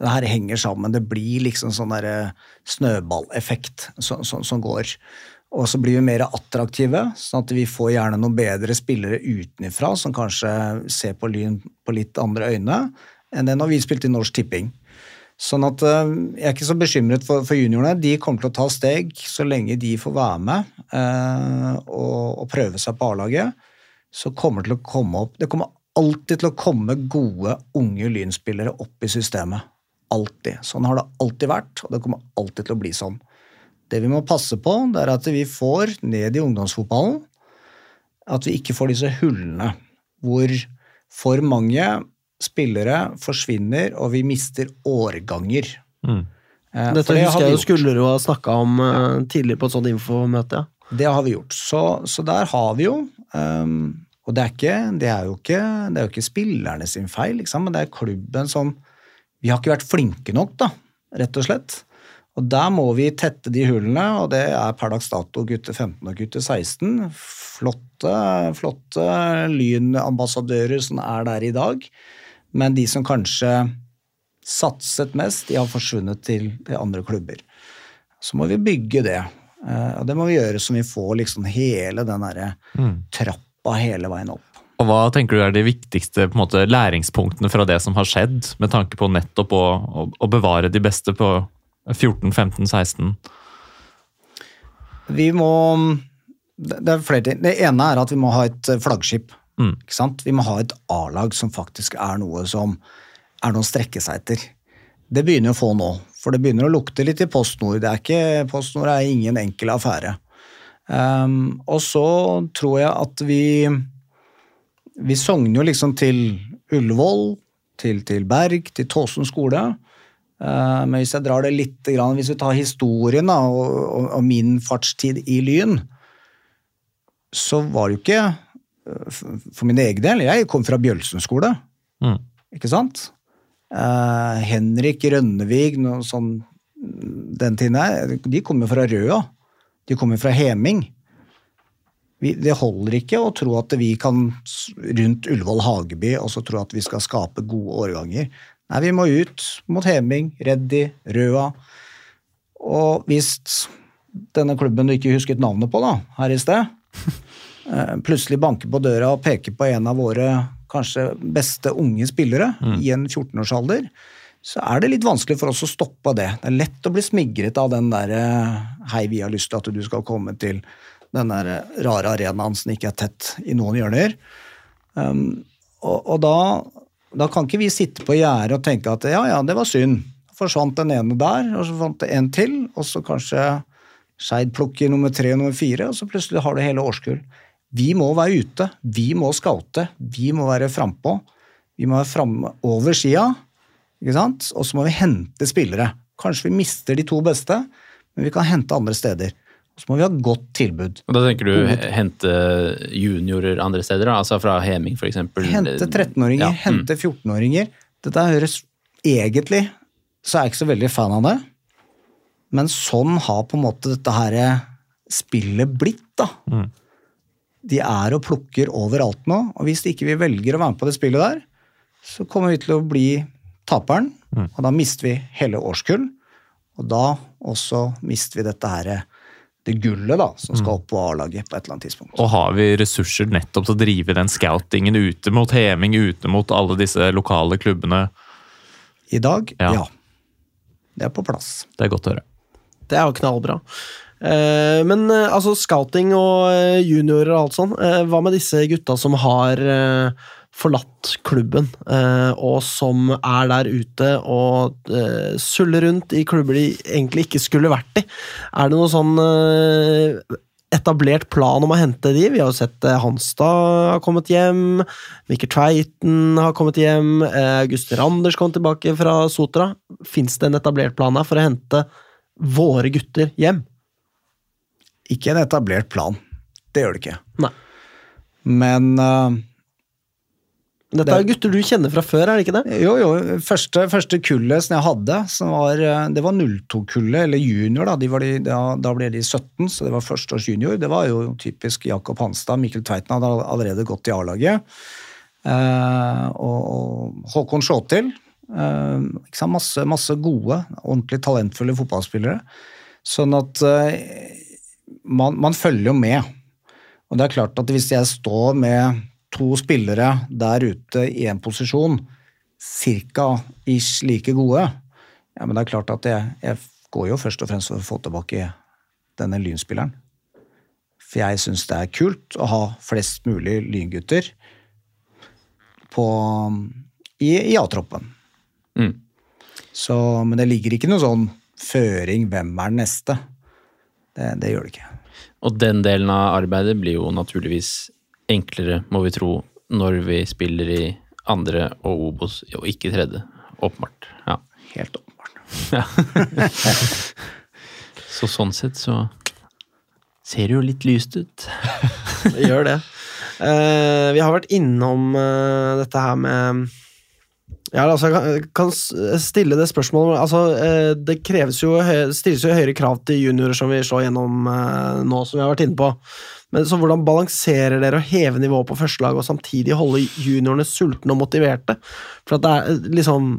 Det her henger sammen. Det blir liksom sånn der snøballeffekt som, som, som går. Og så blir vi mer attraktive, sånn at vi får gjerne noen bedre spillere utenfra som kanskje ser på Lyn på litt andre øyne enn det når vi spilte i Norsk Tipping. Sånn at eh, Jeg er ikke så bekymret for, for juniorene. De kommer til å ta steg så lenge de får være med eh, og, og prøve seg på A-laget. Så kommer det til å komme opp Det kommer alltid til å komme gode, unge lynspillere opp i systemet. Alltid. Sånn har det alltid vært, og det kommer alltid til å bli sånn. Det vi må passe på, det er at vi får ned i ungdomsfotballen at vi ikke får disse hullene hvor for mange spillere forsvinner, og vi mister årganger. Mm. Eh, Dette det husker jeg jo skulle Skullerud har snakka om ja. tidligere på et sånt infomøte. ja. Det har vi gjort. Så, så der har vi jo um, Og det er, ikke, det, er ikke, det er jo ikke spillerne sin feil, liksom, men det er klubben som Vi har ikke vært flinke nok, da, rett og slett. Og der må vi tette de hullene, og det er per dags dato gutte 15 og gutte 16. Flotte, flotte lynambassadører som er der i dag. Men de som kanskje satset mest, de har forsvunnet til, andre klubber. Så må vi bygge det. Eh, Og det må vi gjøre så vi får liksom hele den derre trappa hele veien opp. Og hva tenker du er de viktigste måte, læringspunktene fra det som har skjedd, med tanke på nettopp å, å, å bevare de beste på 14, 15, 16? Vi må Det er flere ting. Det ene er at vi må ha et eh, flaggskip. Mm. Ikke sant? Vi må ha et A-lag som faktisk er noe som er noe å strekke seg etter. Det begynner å få nå, for det begynner å lukte litt i Post Nord. Er Post Nord er ingen enkel affære. Um, og så tror jeg at vi Vi sogner jo liksom til Ullevål, til, til Berg, til Tåsen skole. Uh, Men hvis jeg drar det litt, grann, hvis vi tar historien da, og, og, og min fartstid i Lyn, så var det jo ikke eh, For min egen del, jeg kom fra Bjølsen skole, Mm. ikke sant? Uh, Henrik Rønnevig, noe sånn den tiden her, de kommer fra Røa. De kommer fra Heming. Vi, det holder ikke å tro at vi kan rundt Ullevål Hageby og så tro at vi skal skape gode årganger. Nei, vi må ut mot Heming, Reddy, Røa. Og hvis denne klubben du ikke husket navnet på da, her i sted, eh, plutselig banker på døra og peker på en av våre kanskje beste unge spillere i en 14-årsalder, så er det litt vanskelig for oss å stoppe det. Det er lett å bli smigret av den der eh, Hei, vi har lyst til at du skal komme til den der rare arenaen som ikke er tett i noen hjørner. Um, og og da, da kan ikke vi sitte på gjerdet og tenke at ja, ja, det var synd. Forsvant den ene der, og så fant det en til, og så kanskje Skeid plukker nummer tre og nummer fire, og så plutselig har du hele årskull. Vi må være ute, vi må scoute, vi må være frampå. Vi må være framme over skia, ikke sant? og så må vi hente spillere. Kanskje vi mister de to beste, men vi kan hente andre steder. Så må vi ha godt tilbud. Og da tenker du he- hente juniorer andre steder, da? altså fra Heming f.eks.? Hente 13-åringer, Ja, mm. hente 14-åringer. Dette høres egentlig så er jeg ikke så veldig fan av det. Men sånn har på en måte dette her spillet blitt, da. De er og plukker overalt nå, og hvis ikke vi velger å være med på det spillet der, så kommer vi til å bli taperen, og da mister vi hele årskull. Og da også mister vi dette her det gullet da, som skal opp på A-laget på et eller annet tidspunkt. Og har vi ressurser nettopp til å drive den scoutingen ute mot Heming, ute mot alle disse lokale klubbene? I dag, Ja. ja. Det er på plass. Det er godt å høre. Det er jo knallbra. Eh, men eh, altså, scouting og eh, juniorer og alt sånn, hva med disse gutta som har forlatt klubben, eh, og som er der ute og eh, suller rundt i klubber de egentlig ikke skulle vært i? Er det noe sånn eh, etablert plan om å hente de? Vi har jo sett Hanstad har kommet hjem, Mikkel Tveiten har kommet hjem, eh, Randers Anders kom tilbake fra Sotra. Fins det en etablert plan her for å hente våre gutter hjem? Ikke en etablert plan. Det gjør det ikke. Nei. Men eh, Dette er gutter du kjenner fra før, er det ikke det? jo, jo, første, første kullet som jeg hadde, som var, eh, det var 02-kullet, eller junior, da. De var de, da, da ble de 17, så det var førsteårs junior. Det var jo typisk Jakob Hanstad. Mikkel Tveiten hadde allerede gått i A-laget. Eh, og, Håkon Sjåtil. Eh? Masse, masse gode, ordentlig talentfulle fotballspillere. Sånn at eh, man, man følger jo med. Og det er klart at hvis jeg står med to spillere der ute i en posisjon, cirka ish like gode, ja, men det er klart at jeg, jeg går jo først og fremst for å få tilbake denne lynspilleren. For jeg syns det er kult å ha flest mulig lyngutter på, i, i A-troppen. Mm. Så, men det ligger ikke noe sånn føring hvem er den neste. Det, det gjør det ikke. Og den delen av arbeidet blir jo naturligvis enklere, må vi tro, når vi spiller i andre og Obos, og ikke tredje. Åpenbart. Ja. Helt åpenbart. Så sånn sett så ser det jo litt lyst ut. det gjør det. Uh, vi har vært innom uh, dette her med ja, altså, jeg kan, kan stille det spørsmålet altså, eh, Det jo, stilles jo høyere krav til juniorer som vi slår gjennom eh, nå, som vi har vært inne på. Men så Hvordan balanserer dere å heve nivået på førstelaget og samtidig holde juniorene sultne og motiverte? For at det er eh, liksom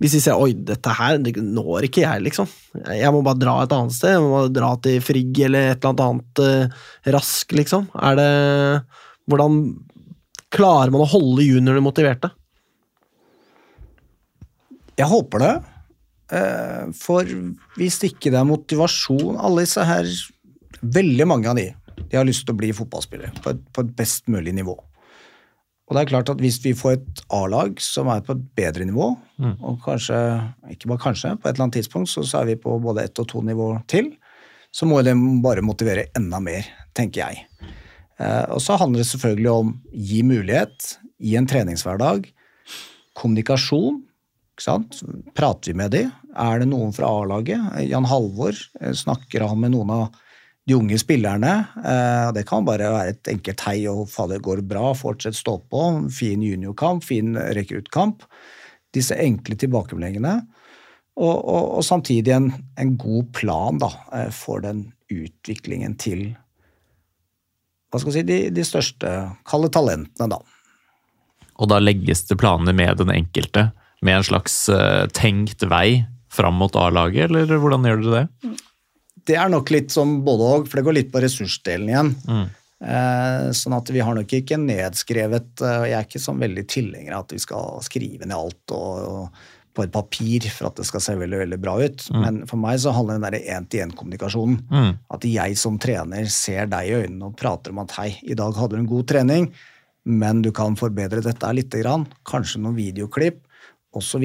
Hvis de ser oi, dette her det når ikke jeg, liksom. Jeg må bare dra et annet sted. Jeg må bare dra til Frigg eller et eller annet eh, rask, liksom. Er det Hvordan klarer man å holde juniorene motiverte? Jeg håper det. Eh, For hvis ikke det er motivasjon Alle disse her, veldig mange av de, de har lyst til å bli fotballspillere på et, på et best mulig nivå. Og det er klart at hvis vi får et A-lag som er på et bedre nivå, og kanskje, ikke bare kanskje, på et eller annet tidspunkt så, så er vi på både ett og to nivå til, så må det bare motivere enda mer, tenker jeg. Eh, og så handler det selvfølgelig om gi mulighet, gi en treningshverdag, kommunikasjon? Prater vi med de? Er det noen fra A-laget? Jan Halvor, eh, snakker han med noen av de unge spillerne? Eh, Det kan bare være et enkelt hei og fader, går bra, fortsett stå på, fin juniorkamp, fin rekruttkamp. Disse enkle tilbakemeldingene. Og, og, og samtidig en, en god plan da, eh, for den utviklingen til hva skal si, de, de største, kalde talentene, da. Og da legges det planer med den enkelte, med en slags eh, tenkt vei fram mot A-laget, eller hvordan gjør dere det? Det er nok litt som både og, for det går litt på ressursdelen igjen. Eh, sånn at vi har nok ikke nedskrevet og Jeg er ikke sånn veldig tilhenger av at vi skal skrive ned alt og, på et papir for at det skal se veldig veldig bra ut. Men for meg så handler den én-til-én-kommunikasjonen. Mm. At jeg som trener ser deg i øynene og prater om at hei, i dag hadde du en god trening, men du kan forbedre dette litt, grann. kanskje noen videoklipp osv.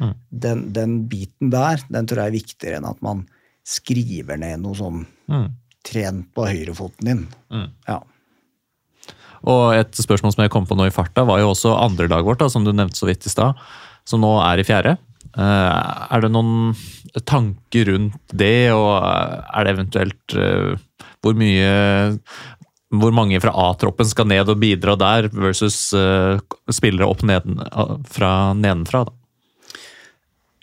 Mm. Den, den biten der den tror jeg er viktigere enn at man skriver ned noe sånn Mm. trent på høyrefoten din. Ja. Og et spørsmål som jeg kom på nå i farta, var jo også andrelaget vårt, da, som du nevnte så vidt i stad, som nå er i fjerde. Eh, er det noen tanker rundt det, og er det eventuelt eh, hvor mye hvor mange fra A-troppen skal ned og bidra der, versus uh, spillere opp neden, fra nedenfra? da?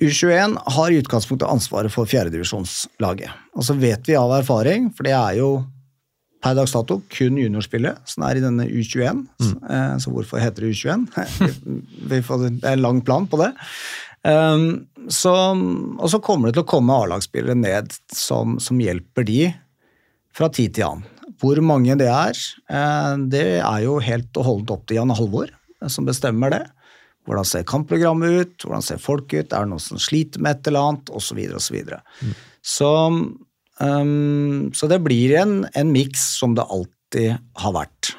U21 har i utgangspunktet ansvaret for fjerdedivisjonslaget. Og så vet vi av erfaring, for det er jo per dags dato kun juniorspillet som er i denne U21. Eh, Så hvorfor heter det U21? Vi får, det er en lang plan på det. Um, Så, og så kommer det til å komme A-lagsspillere ned som, som hjelper de fra tid til annen. Hvor mange det er, eh, det er jo helt og holdent opp til Jan Halvor, eh, som bestemmer det. Hvordan ser kampprogrammet ut, hvordan ser folk ut, er det noen som sliter med et eller annet, osv. osv. Mm. Så, um, så det blir en, en miks som det alltid har vært.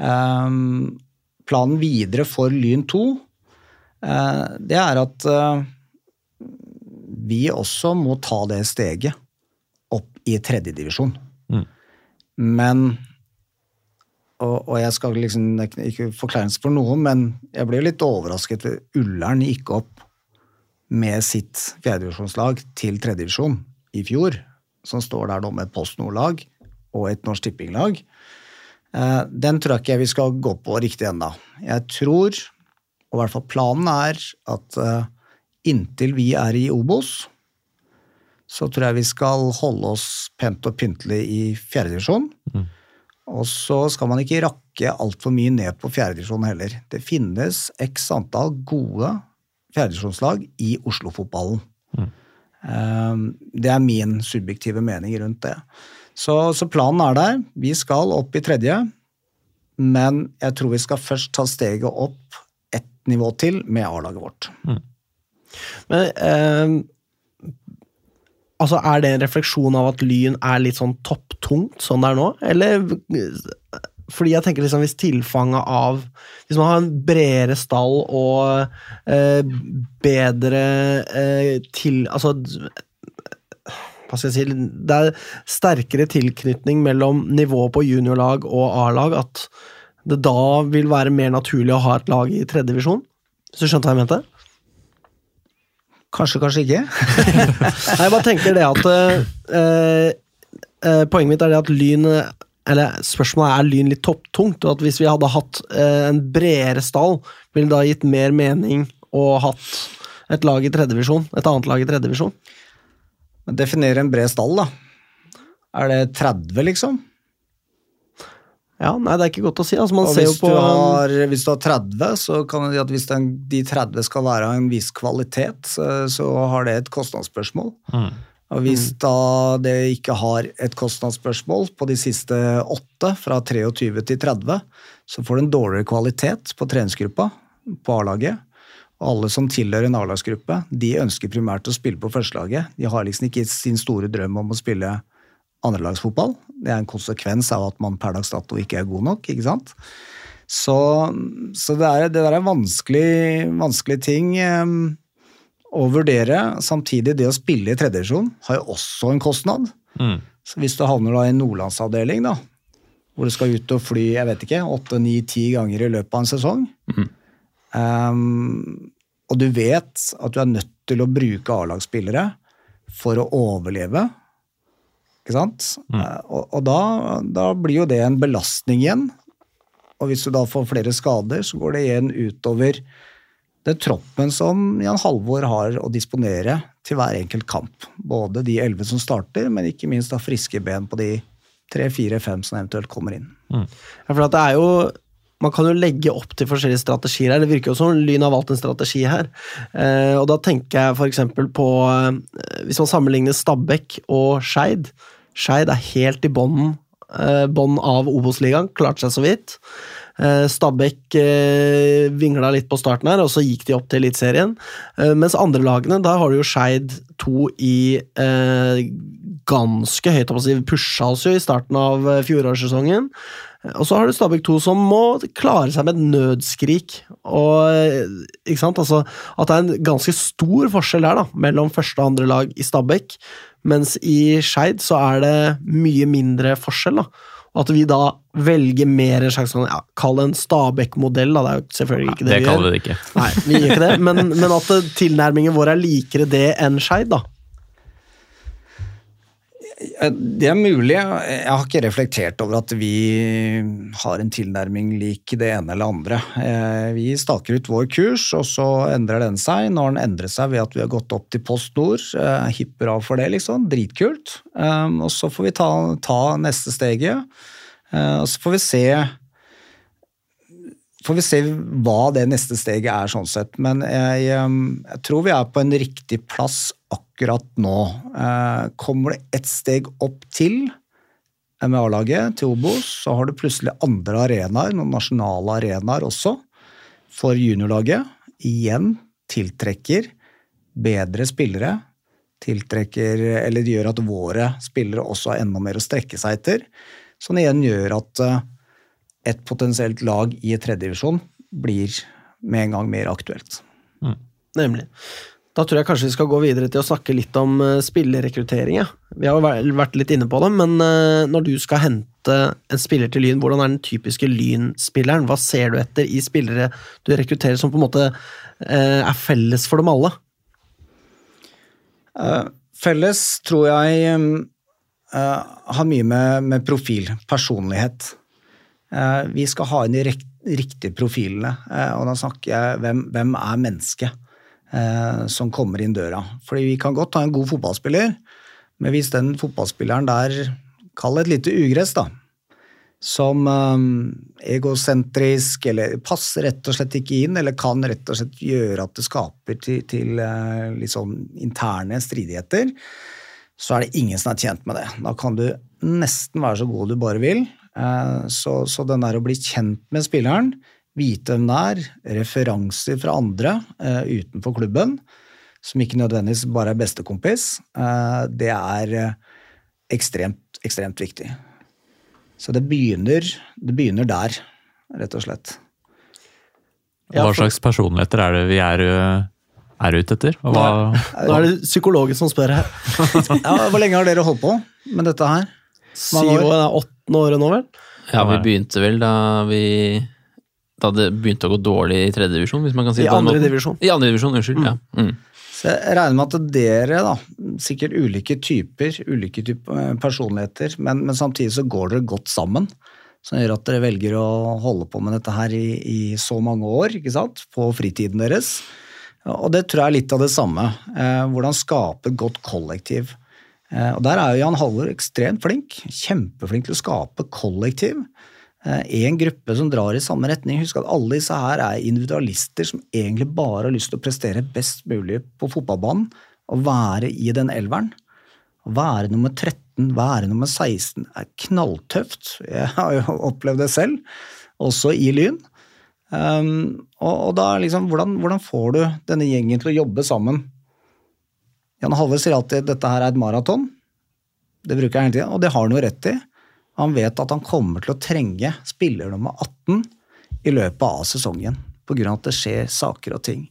Um, planen videre for Lyn 2, uh, det er at uh, vi også må ta det steget opp i tredjedivisjon. Mm. Men og, og jeg skal liksom ikke- forklare forkleinelse for noen, men jeg ble litt overrasket Ullern gikk opp med sitt fjerdedivisjonslag til tredjedivisjon i fjor, som står der nå med et Post Nord-lag og et Norsk Tipping-lag. Eh, Den tror jeg ikke vi skal gå på riktig ennå. Jeg tror, og i hvert fall planen er, at eh, inntil vi er i Obos, så tror jeg vi skal holde oss pent og pyntelig i fjerdedivisjon. Og så skal man ikke rakke altfor mye ned på fjerdedivisjon heller. Det finnes x antall gode fjerdedivisjonslag i Oslo-fotballen. Mm. Det er min subjektive mening rundt det. Så, så planen er der. Vi skal opp i tredje, men jeg tror vi skal først ta steget opp ett nivå til med A-laget vårt. Men eh, altså, er det en refleksjon av at Lyn er litt sånn topptungt sånn det er nå? Eller fordi jeg tenker liksom hvis tilfanget av Hvis man har en bredere stall og eh, bedre eh, til Altså hva skal jeg si, Det er sterkere tilknytning mellom nivået på juniorlag og A-lag. At det da vil være mer naturlig å ha et lag i tredje divisjon. Hvis du skjønte hva jeg mente? Kanskje, kanskje ikke. Nei, jeg bare tenker det at eh, eh, Poenget mitt er det at Lyn Eller spørsmålet er Lyn litt topptungt, og at hvis vi hadde hatt eh, en bredere stall, ville det da gitt mer mening å hatt et lag i tredjevisjon? et annet lag i tredjevisjon? Definere en bred stall, da. Er det 30, liksom? Ja, nei, det er ikke godt å si. Altså, man Og ser jo hvis, på du har, hvis du har 30, så kan det at hvis den, de 30 skal være av en viss kvalitet, så, så har det et kostnadsspørsmål. Mm. Og hvis da det ikke har et kostnadsspørsmål på de siste åtte, fra 23 til 30, så får du en dårligere kvalitet på treningsgruppa på A-laget. Og alle som tilhører en A-lagsgruppe, de ønsker primært å spille på førstelaget. De har liksom ikke sin store drøm om å spille andrelagsfotball. Det er en konsekvens av at man per dags dato ikke er god nok, ikke sant. Så, så det, er, det der er vanskelig, vanskelig ting eh, å vurdere. Samtidig, det å spille i tredjedivisjon har jo også en kostnad. Mm. Så hvis du havner da i en nordlandsavdeling, da, hvor du skal ut og fly jeg vet ikke, åtte, ni, ti ganger i løpet av en sesong, ehm, og du vet at du er nødt til å bruke A-lagsspillere for å overleve, ikke sant? Eh, og og da, da blir jo det en belastning igjen. Og hvis du da får flere skader, så går det igjen utover den troppen som Jan Halvor har å disponere til hver enkelt kamp. Både de elleve som starter, men ikke minst da friske ben på de tre, fire, fem som eventuelt kommer inn. Ja, for at det er jo man kan jo legge opp til forskjellige strategier her. Det virker jo som Lyn har valgt en strategi her. Eh, og da tenker jeg f.eks. på eh, Hvis man sammenligner Stabæk og Skeid. Skeid er helt i bånden eh, av Obos-ligaen, klarte seg så vidt. Eh, Stabæk eh, vingla litt på starten her, og så gikk de opp til Eliteserien. Eh, mens andre lagene, der har du jo Skeid 2 i ganske høyt opp. Pusha oss jo i starten av fjorårssesongen. Og så har du Stabæk 2 som må klare seg med et nødskrik. Og, ikke sant? Altså, at det er en ganske stor forskjell der da, mellom første og andre lag i Stabæk, mens i Skeid så er det mye mindre forskjell. da. Og At vi da velger mer en slags sånn, ja, Kall det en Stabæk-modell. da, Det er jo selvfølgelig ikke det, Det vi gjør. vi det ikke. Nei, vi gjør ikke det, men, men at tilnærmingen vår er likere det enn Skeid. da. Eh, Det er mulig. Jeg har ikke reflektert over at vi har en tilnærming lik det ene eller andre. Eh, Vi staker ut vår kurs, og så endrer den seg. Når den endrer seg ved at vi har gått opp til Post Nord, hipp hipper av for det, liksom. Dritkult. Eh, Og så får vi ta, ta neste steget. Eh, Og så får vi se får vi se hva det neste steget er, sånn sett. Men jeg, eh, jeg tror vi er på en riktig plass akkurat nå. Eh, Kommer det ett steg opp til med A-laget, til Obos, så har du plutselig andre arenaer, noen nasjonale arenaer også, for juniorlaget. Igjen tiltrekker bedre spillere. Tiltrekker, eller det gjør at våre spillere også har enda mer å strekke seg etter. Som igjen gjør at eh, et potensielt lag i tredjedivisjon blir med en gang mer aktuelt. Nemlig. Da tror jeg kanskje vi skal gå videre til å snakke litt om spillerekruttering. Ja. Vi har jo vært litt inne på det, men eh, når du skal hente en spiller til Lyn, hvordan er den typiske Lyn-spilleren? Hva ser du etter i spillere du rekrutterer som på en måte eh, er felles for dem alle? Eh, Felles tror jeg eh, har mye med, med profil, personlighet. Eh, vi skal ha inn de riktige profilene, eh, og da snakker jeg hvem, hvem er mennesket eh, som kommer inn døra. Fordi vi kan godt ha en god fotballspiller, men hvis den fotballspilleren der, kall det et lite ugress, da, som eh, egosentrisk, eller passer rett og slett ikke inn, eller kan rett og slett gjøre at det skaper til, til eh, sånn interne stridigheter, så er det ingen som er tjent med det. Da kan du nesten være så god du bare vil. Eh, så, så den der å bli kjent med spilleren, vite hvem det er, referanser fra andre uh, utenfor klubben, som ikke nødvendigvis bare er bestekompis, uh, det er eh, ekstremt, ekstremt viktig. Så det begynner, det begynner der, rett og slett. Hva slags personligheter er det vi er, er ute etter? Og hva, Nå er det psykologen som spør her. Ja, hvor lenge har dere holdt på med dette her? Syv år, det er åttende året nå, vel? Ja, vi begynte vel da vi Da det begynte å gå dårlig i tredje divisjon, hvis man kan si I det andre divisjon. I andre divisjon, unnskyld. Ja. Mm. Så jeg regner med at dere, da, sikkert ulike typer, ulike typer eh, personligheter, men, men samtidig så går dere godt sammen. Som gjør at dere velger å holde på med dette her i, i så mange år, ikke sant, på fritiden deres. Og det tror jeg er litt av det samme. Eh, hvordan skape et godt kollektiv. Eh, og der er jo Jan Haller ekstremt flink. Kjempeflink til å skape kollektiv. En gruppe som drar i samme retning. Husk at alle disse her er individualister som egentlig bare har lyst til å prestere best mulig på fotballbanen og være i den elveren. Å være nummer 13, være nummer 16 er knalltøft. Jeg har jo opplevd det selv, også i Lyn. Um, og, og da liksom, hvordan, hvordan får du denne gjengen til å jobbe sammen? Jan Halvor sier alltid dette her er et maraton. Det bruker jeg hele tida, og det har han jo rett i. Han vet at han kommer til å trenge spiller nummer 18 i løpet av sesongen, pga. at det skjer saker og ting.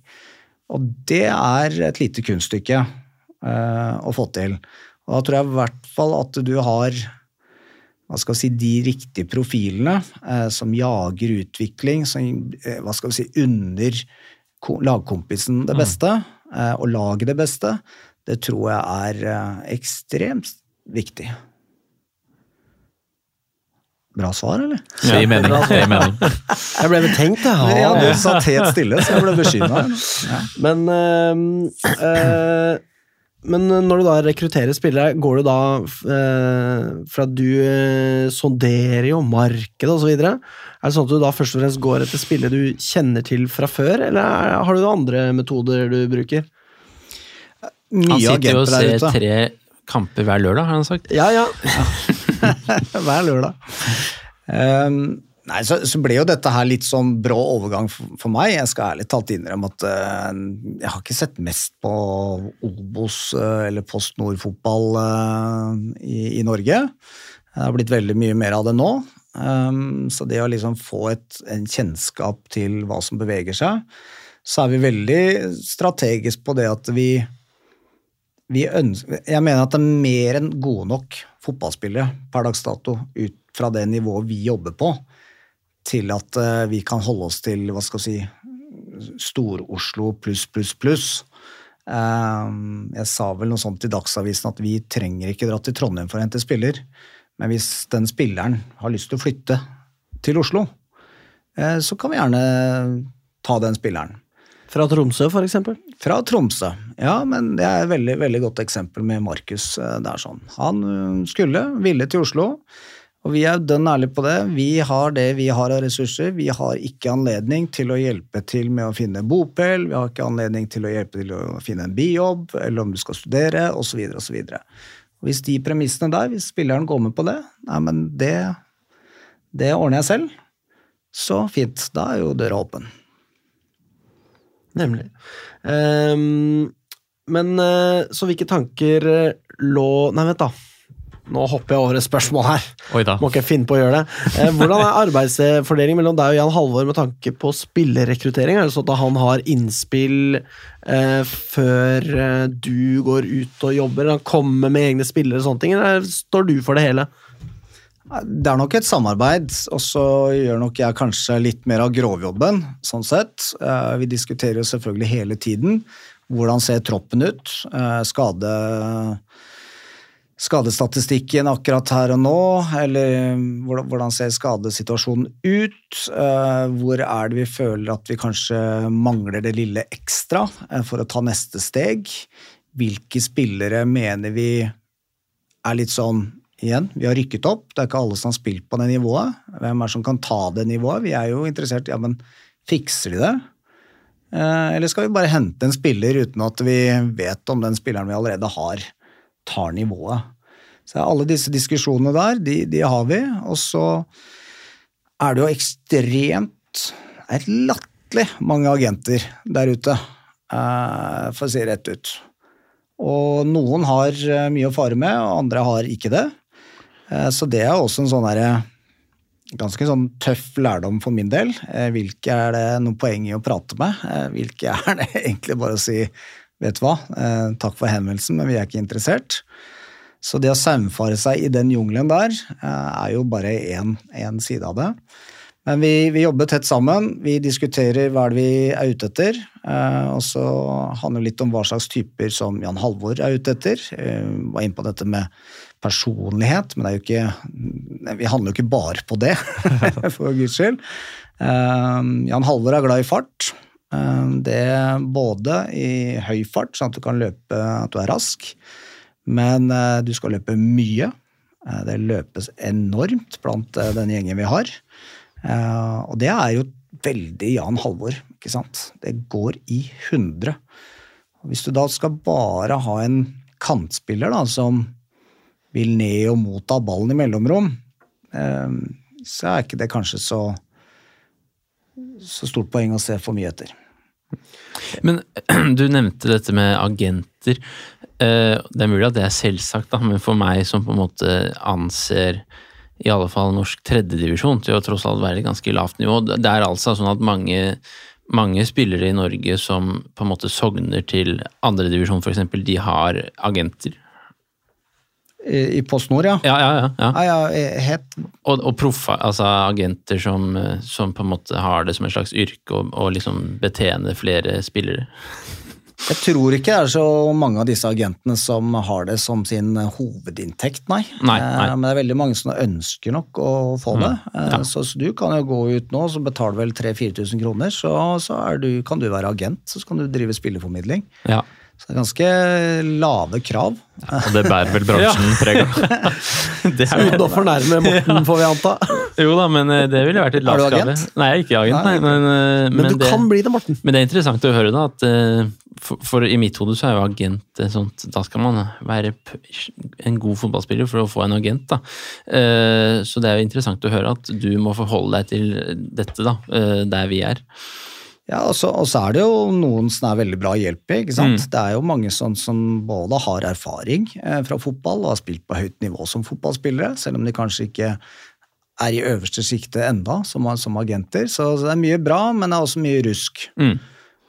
Og det er et lite kunststykke uh, å få til. Og da tror jeg i hvert fall at du har hva skal vi si, de riktige profilene uh, som jager utvikling, som uh, hva skal vi si, unner lagkompisen det beste, eh, og laget det beste, det tror jeg er ekstremt viktig. Bra svar, eller? det gir mening. Det mening. Jeg ble betenkt, jeg. Ja, Ja, du satt helt stille, så jeg ble bekymra. Men, øh, øh, men når du da rekrutterer spillere, går du da øh, fra at du sonderer jo markedet osv. Er det sånn at du da først og fremst går etter spillere du kjenner til fra før, eller er, har du andre metoder du bruker? Han sitter jo og ser tre kamper hver lørdag, har han sagt. Ja, ja. Hver lørdag. Um, nei, så, så ble jo dette her litt sånn brå overgang for, for meg. Jeg skal ærlig talt innrømme at uh, jeg har ikke sett mest på Obos uh, eller Post Nord-fotball uh, i, i Norge. Det har blitt veldig mye mer av det nå. Um, så det å liksom få et, en kjennskap til hva som beveger seg, så er vi veldig strategisk på det at vi vi ønsker, jeg mener at det er mer enn gode nok fotballspillere per dags dato ut fra det nivået vi jobber på, til at eh, vi kan holde oss til hva skal vi si, Stor-Oslo pluss, pluss, pluss. Eh, jeg sa vel noe sånt i Dagsavisen at vi trenger ikke dra til Trondheim for å hente spiller, men hvis den spilleren har lyst til å flytte til Oslo, eh, så kan vi gjerne ta den spilleren. Fra Tromsø, for eksempel. Fra Tromsø. Ja, men det er et veldig, veldig godt eksempel med Markus. eh, Det er sånn. Han øh, skulle, ville til Oslo, og vi er dønn ærlige på det. Vi har det vi har av ressurser. Vi har ikke anledning til å hjelpe til med å finne bopel, vi har ikke anledning til å hjelpe til å finne en bijobb, eller om du skal studere, osv., osv. Hvis de premissene der, hvis spilleren går med på det, nei, men det, det ordner jeg selv, så fint. Da er jo døra åpen. Nemlig. Um, men øh, så hvilke tanker øh, lå Nei, vent, da. Nå hopper jeg over et spørsmål her. Oi da. Må ikke finne på å gjøre det. Eh, hvordan er arbeidsfordelingen mellom deg og Jan Halvor med tanke på spillerrekruttering? Er det sånn at han har innspill eh, før eh, du går ut og jobber? Han kommer med egne spillere og sånne ting, eller står du for det hele? Det er nok et samarbeid, og så gjør nok jeg kanskje litt mer av grovjobben, sånn sett. Eh, Vi diskuterer jo selvfølgelig hele tiden hvordan ser troppen ut, eh, skade, skadestatistikken akkurat her og nå, eller hvordan- ser skadesituasjonen ut, Eh, hvor er det vi føler at vi kanskje mangler det lille ekstra for å ta neste steg, hvilke spillere mener vi er litt sånn Igjen, vi har rykket opp. Det er ikke alle som har spilt på det nivået. Hvem er det som kan ta det nivået? Vi er jo interessert ja, men fikser de det? Eh, eller skal vi bare hente en spiller uten at vi vet om den spilleren vi allerede har, tar nivået? Så alle disse diskusjonene der, de, de har vi. Og så er det jo ekstremt er latterlig mange agenter der ute, eh, for å si det rett ut. Og noen har eh, mye å fare med, og andre har ikke det. Eh, Så det er også en sånn derre ganske sånn tøff lærdom for min del. Eh, hvilke er det noe poeng i å prate med? Eh, hvilke er det egentlig bare å si vet du hva, takk for henvendelsen, men vi er ikke interessert. Så det å saumfare seg i den jungelen der er jo bare én side av det. Men vi, vi, jobber tett sammen. Vi diskuterer hva det vi er ute etter. Og så handler det litt om hva slags typer som Jan Halvor er ute etter. Eh, var inne på dette med personlighet, men det er jo ikke Vi handler jo ikke bare på det, for guds skyld. Eh, Jan Halvor er glad i fart. Eh, det er både i høy fart, sånn at du kan løpe, at du er rask, men eh, du skal løpe mye. Det løpes enormt blant den gjengen vi har. Og det er jo veldig Jan Halvor. ikke sant? Det går i hundre. Hvis du da skal bare ha en kantspiller da, som vil ned og motta ballen i mellomrom, uh, så er ikke det kanskje så, så stort poeng å se for mye etter. Men du nevnte dette med agenter. Eh, det er mulig at det er selvsagt, da, men for meg som på en måte anser i alle fall norsk tredjedivisjon til å tross alt være et ganske lavt nivå. Det er altså sånn at mange, mange spillere i Norge som på en måte sogner til andredivisjon f.eks., de har agenter. I, Post Nord, ja. Ja, ja, ja. ja. ja, ja helt... Og, og proffa, altså agenter som, som, på en måte har det som et slags yrke å liksom betjene flere spillere. Jeg tror ikke det er så mange av disse agentene som har det som sin hovedinntekt, nei. nei, nei. Eh, men det er veldig mange som ønsker nok å få det. Mm, ja. Eh, så, så, du kan jo gå ut nå, så betaler vel 3000-4000 kroner, så, så du, kan du være agent. Så kan du drive spilleformidling. Ja. Så det er ganske lave krav. Ja, og det bærer vel bransjen preg av. Uten å fornærme Morten, får vi anta. jo da, men eh, det ville vært litt lavt krav. Nei, jeg er ikke agent, nei. Men, men, men du det, kan bli det, Morten. Men det er interessant å høre, da, at for, for, i mitt hode så er jo agent sånt Da skal man være en god fotballspiller for å få en agent, da. Så det er jo interessant å høre at du må forholde deg til dette, da, der vi er. Ja, og så, og så, er det jo noen som er veldig bra å hjelpe. ikke sant? Mm. Det er jo mange sånn som både har erfaring eh, fra fotball og har spilt på høyt nivå som fotballspillere, selv om de kanskje ikke er i øverste sjiktet enda som, som, agenter. Så, så, det er mye bra, men det er også mye rusk. Mm.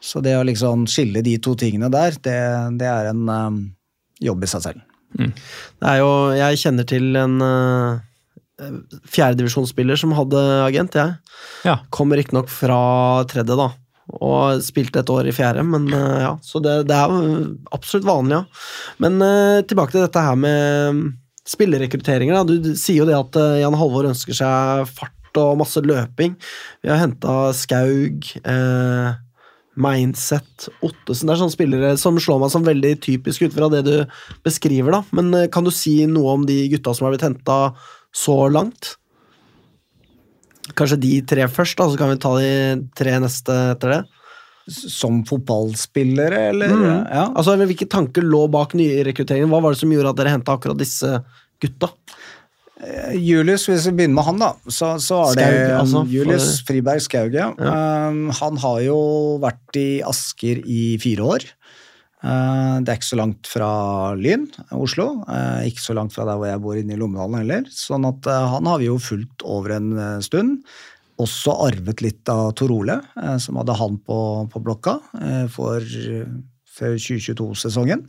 Så det å liksom skille de to tingene der, det, det er en um, jobb i seg selv. Mm. Det er jo Jeg kjenner til en uh, fjerdedivisjonsspiller som hadde agent, jeg. Ja. Kommer riktignok fra tredje, da. Og spilte et år i fjerde, men uh, ja. Så det, det, er absolutt vanlig, ja. Men uh, tilbake til dette her med spillerekrutteringer. Da. Du sier jo det at uh, Jan Halvor ønsker seg fart og masse løping. Vi har henta Skaug. Eh, Mindset, Ottesen Det er sånne spillere som slår meg som veldig typisk ut fra det du beskriver. da. Men eh, kan du si noe om de gutta som har blitt henta så langt? Kanskje de tre først, da, så kan vi ta de tre neste etter det? Som fotballspillere, eller? Mm. Ja. Altså, Hvilke tanker lå bak nyrekrutteringen? Hva var det som gjorde at dere henta akkurat disse gutta? Eh, Julius, hvis vi begynner med han, da, så, så er det Skaug, altså, Julius for... Friberg Skauge. Ja. Um, han har jo vært i Asker i fire år. Uh, det er ikke så langt fra Lyn, Oslo. Uh, ikke så langt fra der hvor jeg bor inne i Lommedalen heller. Sånn at uh, han har vi jo fulgt over en stund. Også arvet litt av Tor Ole, som hadde han på, på blokka for, for 2022-sesongen.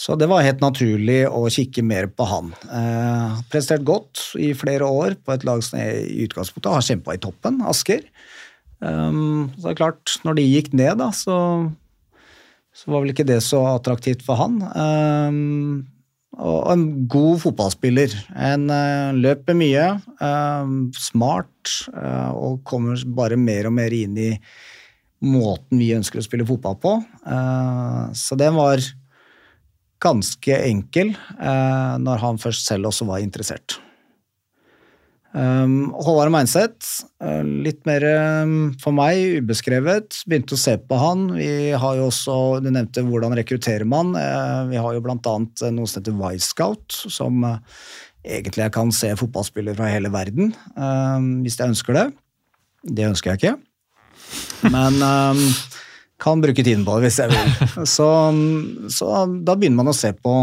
Så det var helt naturlig å kikke mer på han. Eh, prestert godt i flere år på et lag som er i utgangspunktet har kjempa i toppen, Asker. Um, så det er klart, når de gikk ned, da, så, så var vel ikke det så attraktivt for han. Um, og en god fotballspiller. En uh, løper mye, uh, smart, uh, og kommer bare mer og mer inn i måten vi ønsker å spille fotball på. Uh, så det var ganske enkel eh, når han først selv også var interessert. Um, Håvard Meinseth, uh, litt mer um, for meg ubeskrevet. Begynte å se på han. Vi har jo også, Du nevnte hvordan rekrutterer man. Uh, vi har jo blant annet noe som heter Wisecout, som egentlig jeg kan se fotballspillere fra hele verden hvis jeg ønsker det. Det ønsker jeg ikke. Men um, kan bruke tiden på det hvis jeg vil. Så, så, da begynner man å se på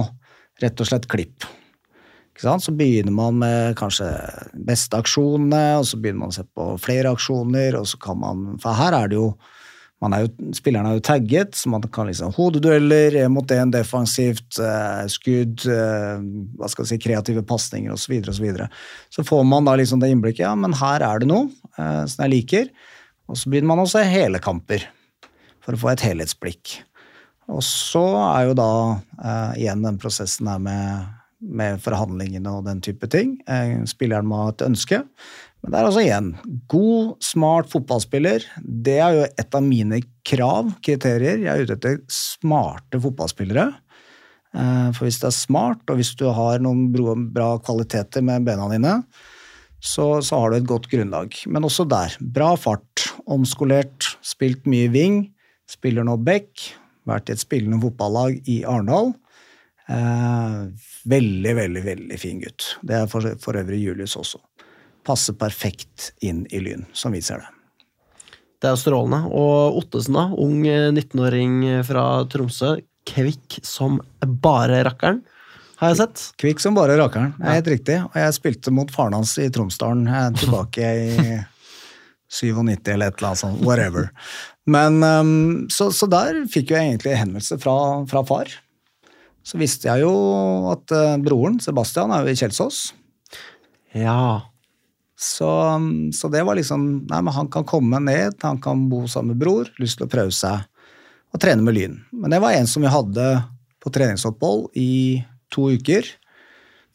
rett og slett klipp. Så begynner man med kanskje beste aksjonene, og så begynner man å se på flere aksjoner, og så kan man For her er det jo man er jo, Spillerne er jo tagget, så man kan liksom hodedueller, mot én defensivt, eh, skudd, eh, hva skal jeg si, kreative pasninger osv. Så, og så, videre. så får man da liksom det innblikket. Ja, men her er det noe eh, som jeg liker. Og så begynner man å se hele kamper for å få et helhetsblikk. Og så er jo da eh, igjen den prosessen her med, med forhandlingene og den type ting. Eh, spilleren må ha et ønske. Men det er altså igjen god, smart fotballspiller. Det er jo et av mine krav, kriterier. Jeg er ute etter smarte fotballspillere. Eh, for hvis det er smart, og hvis du har noen bra kvaliteter med bena dine, så, så har du et godt grunnlag. Men også der. Bra fart, omskolert, spilt mye wing. Spiller nå back. Vært i et spillende fotballag i Arendal. Eh, veldig, veldig, veldig fin gutt. Det er for, for øvrig Julius også passer perfekt inn i Lyn, som vi ser det. Det er jo strålende. Og Ottesen, da? Ung 19-åring fra Tromsø. Kvikk som bare rakkeren, har jeg sett. Kvikk som bare rakkeren, det er helt riktig. Og jeg spilte mot faren hans i Tromsdalen tilbake i 97 eller et eller annet sånt. Whatever. Men, um, så, så, der fikk jeg egentlig henvendelse fra, fra, far. Så visste jeg jo at uh, broren, Sebastian, er jo i Kjelsås. Ja. Så, så, det var liksom Nei, men han kan komme ned, han kan bo sammen med bror, lyst til å prøve seg å trene med Lyn. Men det var en som vi hadde på treningsopphold i to uker.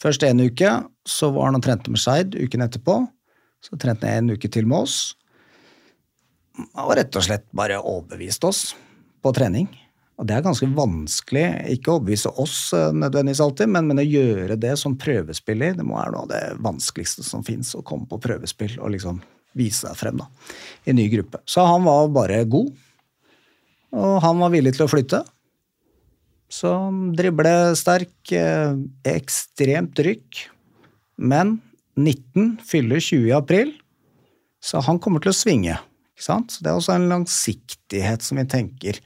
Først en uke, så var han og trente med Skeid uken etterpå. Så trente han en uke til med oss. Og rett og slett bare overbevist oss på trening. Og det er ganske vanskelig, ikke å overbevise oss eh, nødvendigvis alltid, men, men, å gjøre det som prøvespiller, det må være noe av det vanskeligste som fins. Å komme på prøvespill og liksom vise deg frem da, i en ny gruppe. Så han var bare god, og han var villig til å flytte. Så driblesterk, eh, ekstremt rykk. Men 19 fyller 20 i april, så han kommer til å svinge. ikke sant? Så Det er også en langsiktighet som vi tenker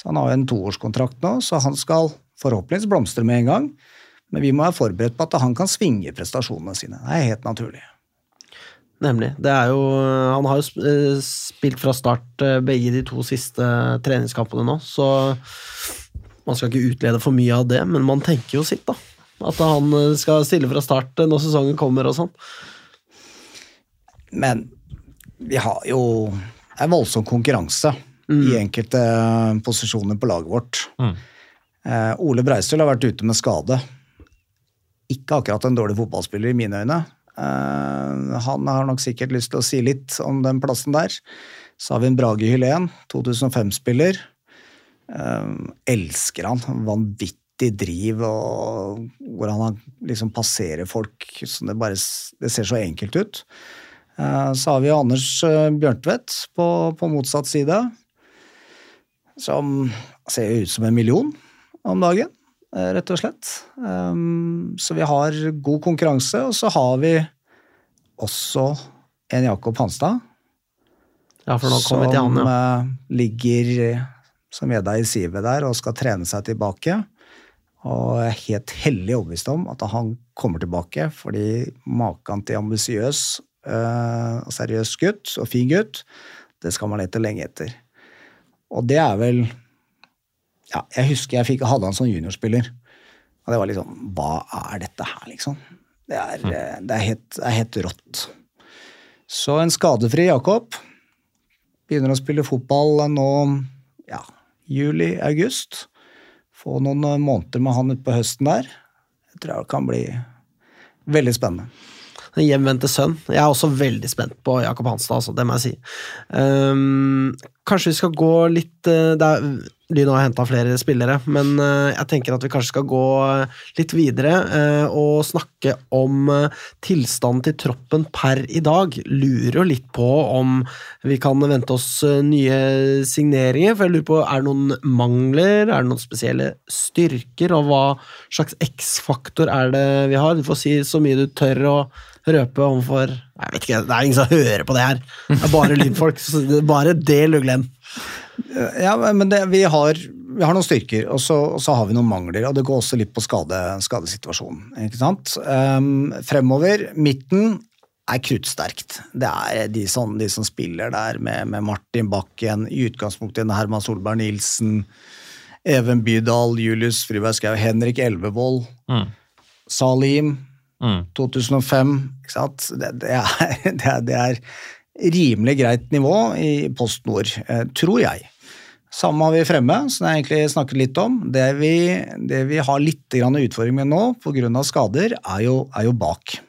så han har jo en toårskontrakt nå, så han skal forhåpentligvis blomstre med en gang. Men vi må være forberedt på at han kan svinge prestasjonene sine. Det er helt naturlig. Nemlig. Det er jo, han har jo eh, spilt fra start eh, begge de to siste treningskampene nå, så man skal ikke utlede for mye av det, men man tenker jo sitt, da. At han eh, skal stille fra start når sesongen kommer og sånn. Men vi har jo en voldsom konkurranse mm. i enkelte posisjoner på laget vårt. Mm. Eh, Ole Breistøl har vært ute med skade. Ikke akkurat en dårlig fotballspiller i mine øyne. Eh, han har nok sikkert lyst til å si litt om den plassen der. Så har vi en Brage Hylén, 2005-spiller. Eh, elsker han. Vanvittig driv, og hvor han liksom passerer folk. Så det, bare, det ser så enkelt ut. Eh, så har vi Anders eh, Bjørntvedt på, på motsatt side som ser ut som en million om dagen, eh, rett og slett. Um, så vi har god konkurranse, og så har vi også en Jakob Hanstad. Ja, til han, ja. Som eh, ligger som gjedda i sivet der og skal trene seg tilbake. Og jeg er helt hellig overbevist om at han kommer tilbake, fordi maken til ambisiøs og seriøs gutt og fin gutt, det skal man lete lenge etter. Og det er vel ja, Jeg husker jeg fikk, hadde han som juniorspiller. Og det var liksom Hva er dette her, liksom? Det er, mm. Eh, det er, helt, det er helt, rått. Så en skadefri Jakob begynner å spille fotball nå ja, juli-august. Få noen eh, måneder med han utpå høsten der. Jeg tror det kan bli veldig spennende hjemvendte sønn. Jeg er også veldig spent på Jakob Hanstad, altså, det må jeg si. Um, kanskje vi skal gå litt uh, er, Lyn har henta flere spillere, men uh, jeg tenker at vi kanskje skal gå litt videre og snakke om tilstanden til troppen per i dag. Lurer jo litt på om vi kan vente oss nye signeringer. For jeg lurer på, er det noen mangler? Er det noen spesielle styrker? Og hva slags X-faktor er det vi har? Du får si så mye du tør. å røpe overfor Jeg vet ikke, det er ingen som hører på det her. Det er bare lydfolk. så det er bare del og glem. Ja, men det, vi, har, vi har noen styrker, og så, og så har vi noen mangler. Og det går også litt på skade, skadesituasjonen. ikke sant? Um, fremover, midten er kruttsterkt. Det er de som, de som spiller der, med, med Martin Bakken, i utgangspunktet en Herman Solberg Nilsen, Even Bydal, Julius Friberg Schou, Henrik Elvevold, Mm. Salim, Mm. 2005. Ikke sant? Det, det, er, det, er, det er rimelig greit nivå i Post Nord, eh, tror jeg. Samme har vi fremme, som jeg egentlig snakket litt om. Det vi, det vi har litt utfordring med nå, pga. skader, er jo, er jo bak.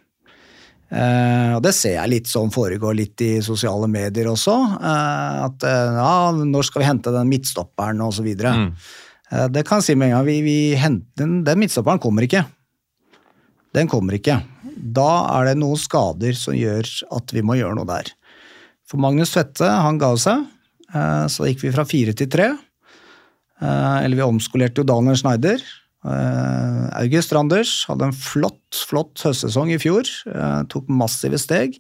Uh, og Det ser jeg litt som foregår litt i sosiale medier også. Uh, at uh, ja, når skal vi hente den midtstopperen, osv. Mm. Uh, det kan jeg si med en gang. Vi, vi henter, den, den midtstopperen kommer ikke. Den kommer ikke. Da er det noen skader som gjør at vi må gjøre noe der. For Magnus Svette, han ga seg. Eh, Så gikk vi fra fire til tre. Eh, Eller vi omskolerte jo Daniel Schneider. Eh, August Randers hadde en flott, flott høstsesong i fjor. Tok massive steg.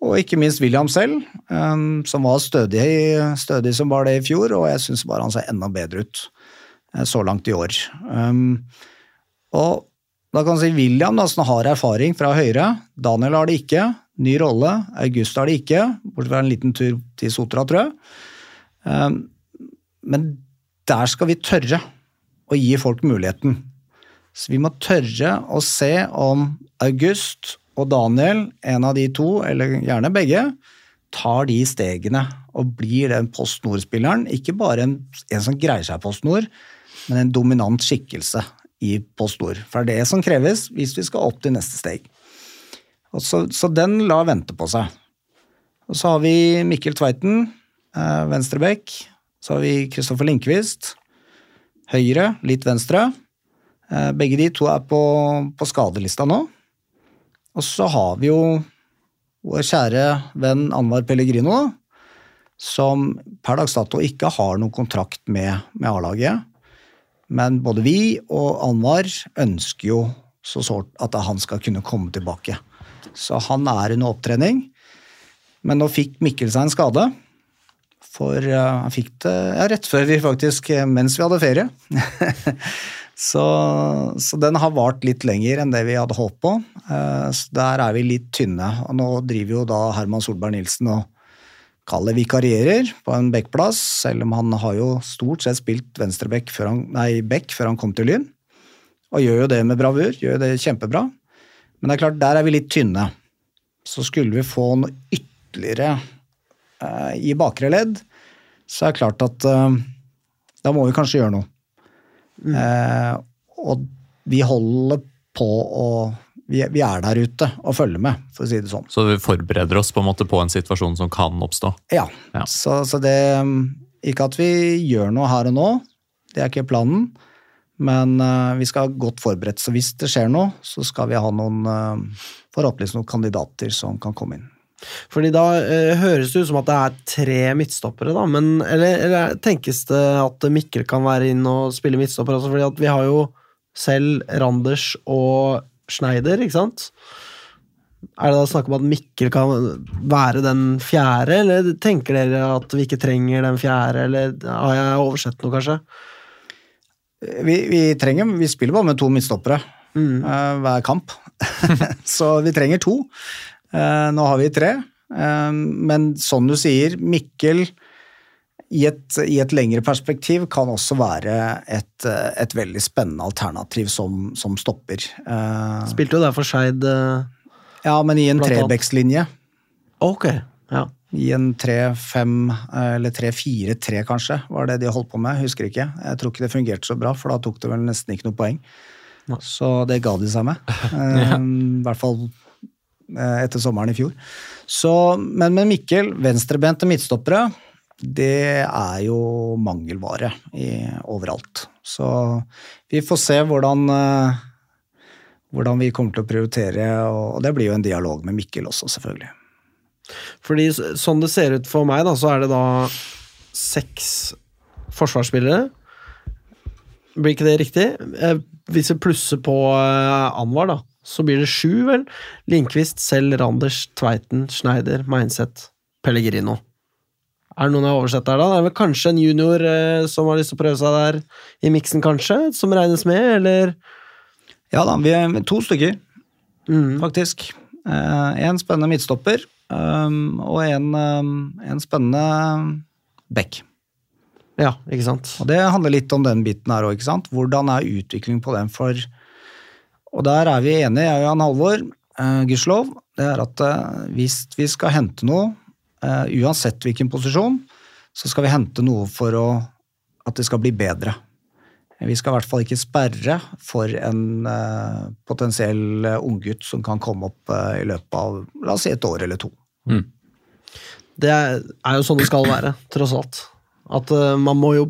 Og ikke minst William selv, som var stødig, stødig som var det i fjor, og jeg syns bare han ser enda bedre ut så langt i år. Og da kan du si William, da, som har erfaring fra høyre. Daniel har det ikke. Ny rolle. August har det ikke, bortsett fra en liten tur til Sotra, tror jeg. Um, men der skal vi tørre å gi folk muligheten. Så vi må tørre å se om August og Daniel, en av de to, eller gjerne begge, tar de stegene og blir den Post Nord-spilleren. Ikke bare en, en som greier seg i Post Nord, men en dominant skikkelse i postord. For det er det som kreves hvis vi skal opp til neste steg. Så, så den lar vente på seg. Og så har vi Mikkel Tveiten, eh, venstrebekk. Så har vi Kristoffer Linkvist, høyre, litt venstre. Eh, begge de to er på, på skadelista nå. Og så har vi jo vår kjære venn Anwar Pellegrino, som per dags dato ikke har noen kontrakt med, med A-laget. Men både vi og Anwar ønsker jo så sårt at han skal kunne komme tilbake. Så han er under opptrening. Men nå fikk Mikkel seg en skade. For eh, han fikk det ja, rett før vi faktisk eh, Mens vi hadde ferie. så, så den har vart litt lenger enn det vi hadde håpet på. Eh, Så der er vi litt tynne. Og nå driver jo da Herman Solberg Nilsen og kaller vikarierer på en backplass, selv om han har jo stort sett spilt venstreback før han, nei, back før han kom til Lyn. Og gjør jo det med bravur, gjør det kjempebra. Men det er klart, der er vi litt tynne. Så skulle vi få noe ytterligere eh, i bakre ledd, så er det klart at eh, da må vi kanskje gjøre noe. Eh, og vi holder på å vi, vi er der ute og følger med, for å si det sånn. Så vi forbereder oss på en måte på en situasjon som kan oppstå. Ja, Ja. Så, så det Ikke at vi gjør noe her og nå, det er ikke planen. Men uh, vi skal ha godt forberedt, så hvis det skjer noe, så skal vi ha noen uh, forhåpentligvis noen kandidater som kan komme inn. Fordi da eh, høres det ut som at det er tre midtstoppere, da. Men, eller, eller tenkes det at Mikkel kan være inn og spille midtstopper Altså, Fordi at vi har jo selv Randers og Schneider, ikke sant? Er det da snakk om at Mikkel kan være den fjerde, eller tenker dere at vi ikke trenger den fjerde, eller har jeg oversett noe, kanskje? Vi, vi trenger, vi spiller bare med to midtstoppere Mm. uh, hver kamp, så vi trenger to. Uh, nå har vi tre, uh, men som du sier, Mikkel i et, i et lengre perspektiv kan også være et, eh, et veldig spennende alternativ som, som stopper. Eh, Spilte jo der for Skeid eh, ja, men i en trebekslinje. Ok, ja. I en 3-5, eller 3-4-3 kanskje, var det de holdt på med. Husker ikke. Jeg tror ikke det fungerte så bra, for da tok det vel nesten ikke noe poeng. Så det ga de seg med. ja. I hvert fall eh, etter sommeren i fjor. Så, men med Mikkel, venstrebente midtstoppere, det er jo mangelvare i, overalt. Så vi får se hvordan, eh, hvordan vi kommer til å prioritere, og det blir jo en dialog med Mikkel også, selvfølgelig. Fordi sånn det ser ut for meg, da, så er det da seks forsvarsspillere. Blir ikke det riktig? Eh, Hvis vi plusser på eh, Anwar, da, så blir det sju, vel? Lindqvist, Selv, Randers, Tveiten, Schneider, Meinseth, Pellegrino. Er det noen jeg har oversett der, da? Det er vel kanskje en junior eh, som har lyst til å prøve seg der i miksen, kanskje? Som regnes med, eller? Ja da, vi er to stykker, Mm. faktisk. Eh, en spennende midtstopper um, og en, um, en spennende back. Ja, ikke sant? Og det handler litt om den biten her òg. Hvordan er utviklingen på den for Og der er vi enige, jeg og Jan Halvor, uh, gudskjelov. Det er at eh, hvis vi skal hente noe, eh, uansett hvilken posisjon, så skal vi hente noe for å, at det skal bli bedre. Vi skal i hvert fall ikke sperre for en uh, potensiell eh, unggutt som kan komme opp uh, i løpet av la oss si et år eller to. Det er jo sånn det skal være, tross alt. At uh, man må jo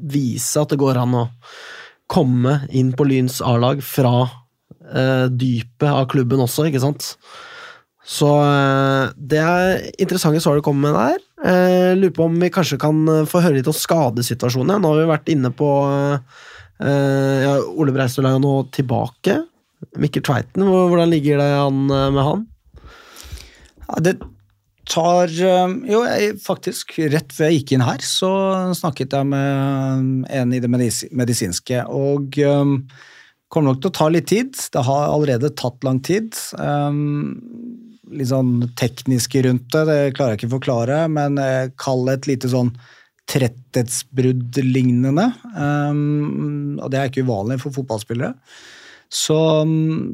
vise at det går an å komme inn på Lyns A-lag fra eh, dypet av klubben også, ikke sant? Så eh, det er interessante svar du kommer med der. Eh, lurer på om vi kanskje kan eh, få høre litt om skadesituasjonen. Nå har vi vært inne på eh, ja, Ole Breistøl er jo nå tilbake. Mikkel Tveiten, hvordan ligger det an eh, med han? Ja, det tar eh, Jo, jeg, faktisk, rett før jeg gikk inn her, så snakket jeg med en i det medis medisinske, og um, kommer nok til å ta litt tid. Det har allerede tatt lang tid. Um, litt sånn tekniske rundt det, det klarer jeg ikke å forklare, men eh, kall det et lite sånn tretthetsbrudd-lignende. Um, og det er ikke uvanlig for fotballspillere. Så,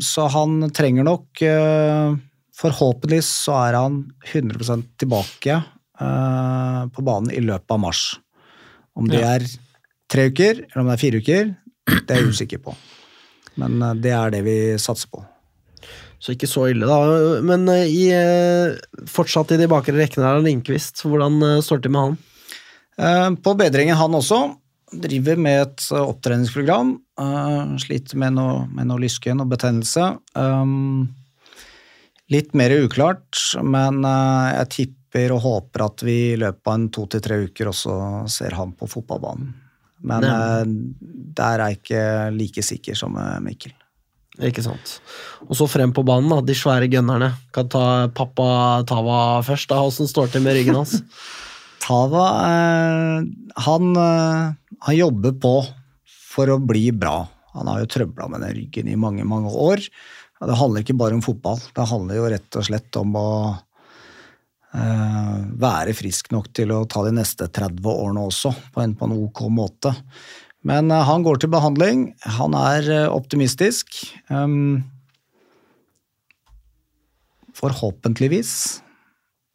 så han trenger nok uh, Forhåpentligvis så er han 100 tilbake uh, på banen i løpet av mars. Om det er tre uker, eller om det er fire uker, det er jeg usikker på. Men det er det vi satser på. Så ikke så ille, da. Men eh, i, eh, fortsatt i de bakre rekkene her Lindqvist, hvordan eh, står det til med han? På bedringen han også. Driver med et opptreningsprogram. Sliter med noe, med noe lyske, noe betennelse. Litt mer uklart, men jeg tipper og håper at vi i løpet av en to til tre uker også ser han på fotballbanen. Men eh, der er jeg ikke like sikker som Mikkel. Ikke sant. Og så frem på banen, da. De svære gunnerne. Kan ta pappa Tava først. da, Åssen står det til med ryggen hans? Tava, eh, han, eh, han jobber på for å bli bra. Han har jo trøbla med den ryggen i mange, mange år. Det handler ikke bare om fotball. Det handler jo rett og slett om å eh, være frisk nok til å ta de neste 30 årene også, på en, på en ok måte. Men eh, han går til behandling. Han er eh, optimistisk. Um, forhåpentligvis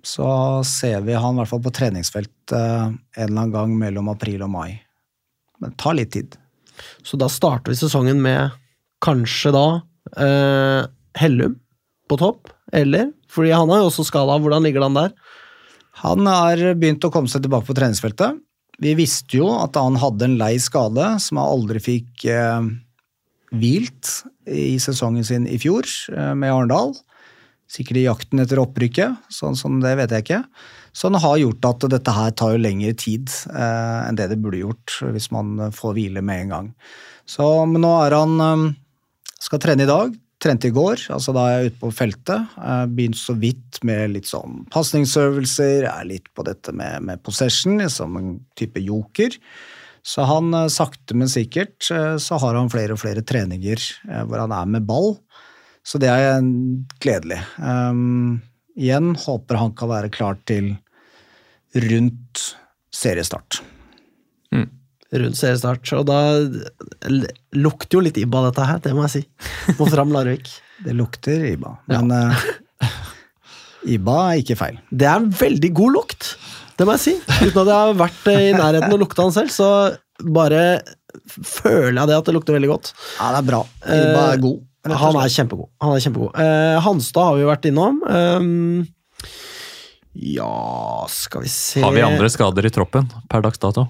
så ser vi han i hvert fall på treningsfeltet en eller annen gang mellom april og mai. Men det tar litt tid. Så da starter vi sesongen med kanskje da eh, Hellum på topp, eller? Fordi han er jo også skala. Hvordan ligger han der? Han har begynt å komme seg tilbake på treningsfeltet. Vi visste jo at han hadde en lei skade som han aldri fikk eh, hvilt i sesongen sin i fjor eh, med Arendal. Sikkert i jakten etter opprykket, sånn som det vet jeg ikke. Så han har gjort at dette her tar jo lengre tid eh, enn det det burde gjort hvis man får hvile med en gang. Så men nå er han eh, skal trene i dag. Trente i går, altså da er jeg ute på feltet. Begynt så vidt med litt sånn pasningsøvelser, er litt på dette med, med possession, som en type joker. Så han eh, sakte, men sikkert eh, så har han flere og flere treninger eh, hvor han er med ball. Så det er gledelig. Um, igjen håper han kan være klar til rundt seriestart. Rundt seriestart. Og da lukter jo litt Ibba, dette her, det må jeg si. Mot Fram Larvik. Det lukter Iba, men ja. Iba er ikke feil. Det er en veldig god lukt, det må jeg si. Uten at jeg har vært eh, i nærheten og lukta den selv, så bare føler jeg det at det lukter veldig godt. Ja, det er bra. Iba er god. Han er kjempegod. Han er kjempegod. Eh, Hanstad har vi jo vært innom. Um, ja, skal vi se Har vi andre skader i troppen per dags dato?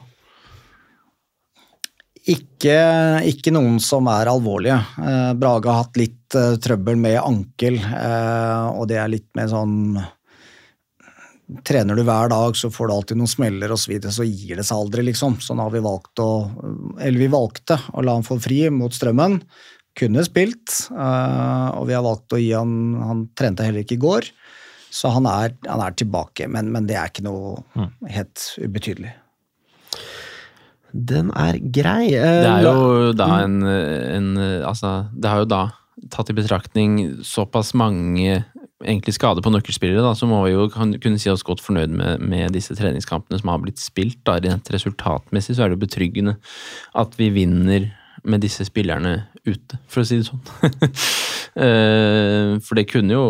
Ikke, ikke noen som er alvorlige. Eh, Brage har hatt litt eh, trøbbel med ankel, eh, og det er litt mer sånn Trener du hver dag, så får du alltid noen smeller osv., så, videre, så gir det seg aldri, liksom. Sånn har vi valgt å Eller vi valgte å la han få fri mot strømmen. Kunne spilt, eh, og vi har valgt å gi han Han trente heller ikke i går. Så han er, han er tilbake, men, men det er ikke noe helt ubetydelig. Den er grei. Eh, Det er jo da en, en Altså, det har jo da tatt i betraktning såpass mange egentlig skader på nøkkelspillere, da, så må vi jo kunne si oss godt fornøyd med, med disse treningskampene som har blitt spilt. Da. Rent resultatmessig så er det jo betryggende at vi vinner med disse spillerne ute, for å si det sånn. Eh, for det kunne jo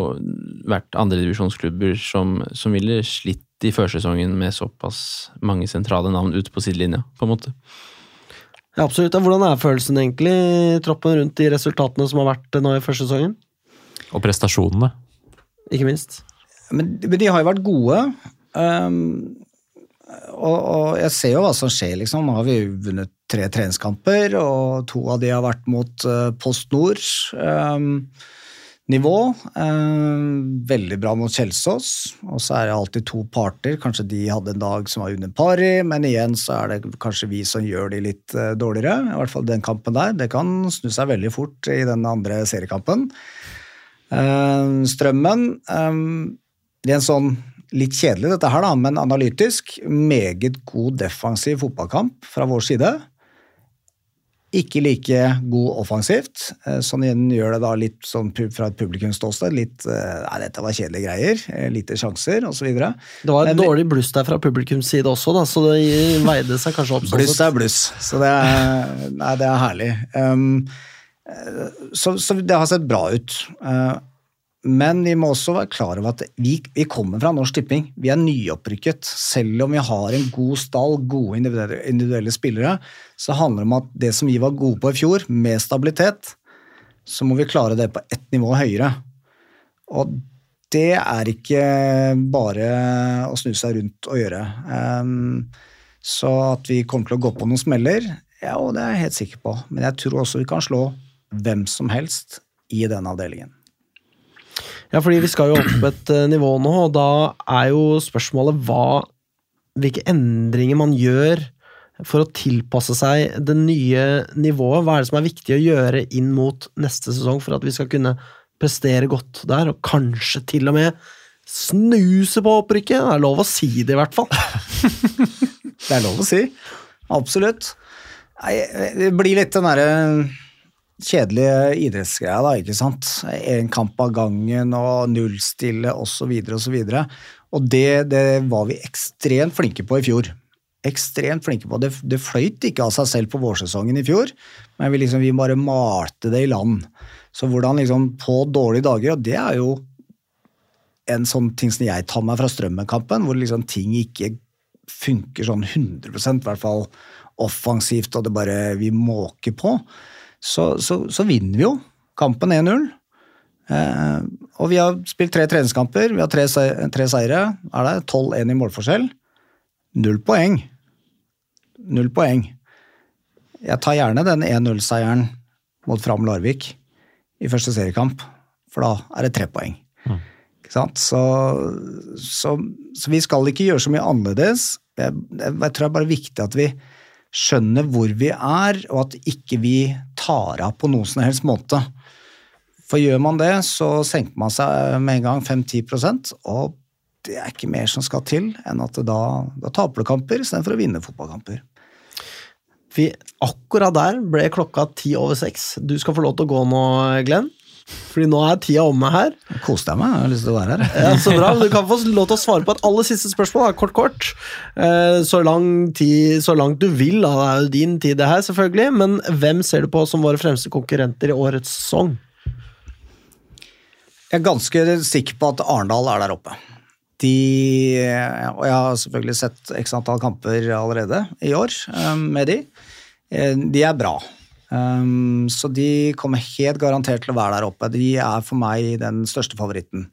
vært andredivisjonsklubber som, som ville slitt i førsesongen med såpass mange sentrale navn ute på sidelinja, på en måte. Ja, absolutt. Hvordan er følelsen egentlig i troppen rundt de resultatene som har vært nå i første sesongen? Og prestasjonene. Ikke minst. Men, men de har jo vært gode. Um, og, og jeg ser jo hva som skjer, liksom. Nå har vi vunnet tre treningskamper, og to av de har vært mot uh, Post Nord. ehm, nivå. Eh, veldig bra mot Kjelsås. Og så er det alltid to parter. Kanskje de hadde en dag som var under pari, men igjen så er det kanskje vi som gjør de litt eh, dårligere. I hvert fall den kampen der. Det kan snu seg veldig fort i den andre seriekampen. Eh, strømmen eh, er en sånn litt kjedelig dette her, da, men analytisk meget god defensiv fotballkamp fra vår side. Ikke like god offensivt, Sånn som igjen gjør det da litt sånn fra et publikumsståsted. Litt eh, Nei, dette var kjedelige greier. eh, Lite sjanser, osv. Det var et Men- dårlig bluss der fra publikums side også, da, så det veide seg kanskje opp. sånn Bluss er bluss, så det er, nei, det er herlig. Um, eh, så, så det har sett bra ut. Uh, men vi må også være klar over at vi, vi kommer fra Norsk Tipping. Vi er nyopprykket. Selv om vi har en god stall, gode individuelle, individuelle spillere, så handler det om at det som vi var gode på i fjor, med stabilitet, så må vi klare det på ett nivå høyere. Og det er ikke bare å snu seg rundt og gjøre. Um, så at vi kommer til å gå på noen smeller, ja, det er jeg helt sikker på. Men jeg tror også vi kan slå hvem som helst i den avdelingen. Ja, fordi vi skal jo opp et eh, nivå nå, og da er jo spørsmålet hva Hvilke endringer man gjør for å tilpasse seg det nye nivået. Hva er det som er viktig å gjøre inn mot neste sesong for at vi skal kunne prestere godt der, og kanskje til og med snuse på opprykket? Det er lov å si det, i hvert fall. Det er lov å si. Absolutt. Nei, det blir litt den derre kjedelige idrettsgreier, da, ikke sant. En kamp av gangen og nullstille osv. osv. Og det, det var vi ekstremt flinke på i fjor. Ekstremt flinke på. Det, det fløyt ikke av seg selv på vårsesongen i fjor, men vi, liksom, vi bare malte det i land. Så hvordan liksom på dårlige dager, og det er jo en sånn ting som jeg tar meg fra Strømmen-kampen, hvor liksom ting ikke funker sånn 100% i hvert fall offensivt, og det bare vi måker på, så, så, så vinner vi jo kampen 1-0. Eh, og vi har spilt tre treningskamper, vi har tre, tre seire. Er det 12-1 i målforskjell? Null poeng. Null poeng. Jeg tar gjerne den 1-0-seieren mot Fram Larvik i første seriekamp, for da er det tre poeng. Ikke sant? Så, så, så vi skal ikke gjøre så mye annerledes. Jeg, jeg, jeg tror det er bare viktig at vi skjønner hvor vi er, og at ikke vi tar av på noen som helst måte. For gjør man det, så senker man seg med en gang 5-10% og det er ikke mer som skal til enn at da, da taper du kamper istedenfor å vinne fotballkamper. Vi, akkurat der ble klokka ti over seks. Du skal få lov til å gå nå, Glenn. Fordi nå er tida omme her. Kos deg meg, jeg har lyst til å være her. Ja, så bra. Du kan få lov til å svare på et aller siste spørsmål. Kort, kort. Eh, Så, lang tid, så langt du vil. Da. Det er jo din tid, det her, selvfølgelig. Men hvem ser du på som våre fremste konkurrenter i årets sesong? Jeg er ganske sikker på at Arendal er der oppe. De, og jeg har selvfølgelig sett x antall kamper allerede i år eh, med de. Eh, De er bra. Um, Så de kommer helt garantert til å være der oppe. De er for meg den største favoritten.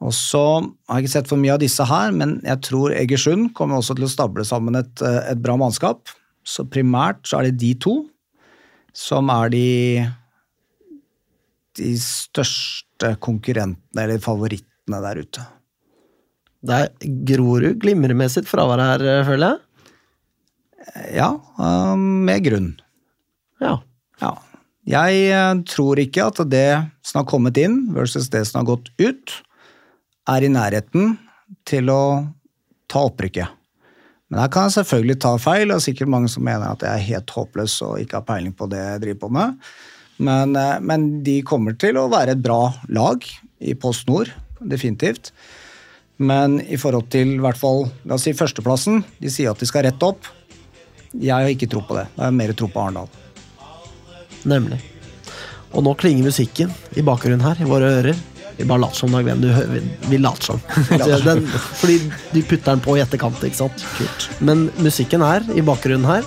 Og så har jeg ikke sett for mye av disse her, men jeg tror Egersund kommer også til å stable sammen et, eh, et bra mannskap. Så primært så er det de to som er de de største konkurrentene eller favorittene der ute. Det er Grorud glimrer med sitt fravær her, eh, føler jeg. Ja, eh, med grunn. Ja. Ja. Jeg eh, tror ikke at det som har kommet inn versus det som har gått ut, er i nærheten til å ta opprykket. Men her kan jeg selvfølgelig ta feil, og sikkert mange som mener at jeg er helt håpløs og ikke har peiling på det jeg driver på med. Men, eh, men de kommer til å være et bra lag i Post Nord, definitivt. Men i forhold til i hvert fall, la oss si førsteplassen, de sier at de skal rette opp. Jeg har ikke tro på det. Jeg har mer tro på Arendal. Nemlig. Og nå klinger musikken i bakgrunnen her, i våre ører. Vi bare later som, Dag. Du hører, vi later som. Den, fordi du putter den på i etterkant, ikke sant? Kult. Men musikken er i bakgrunnen her.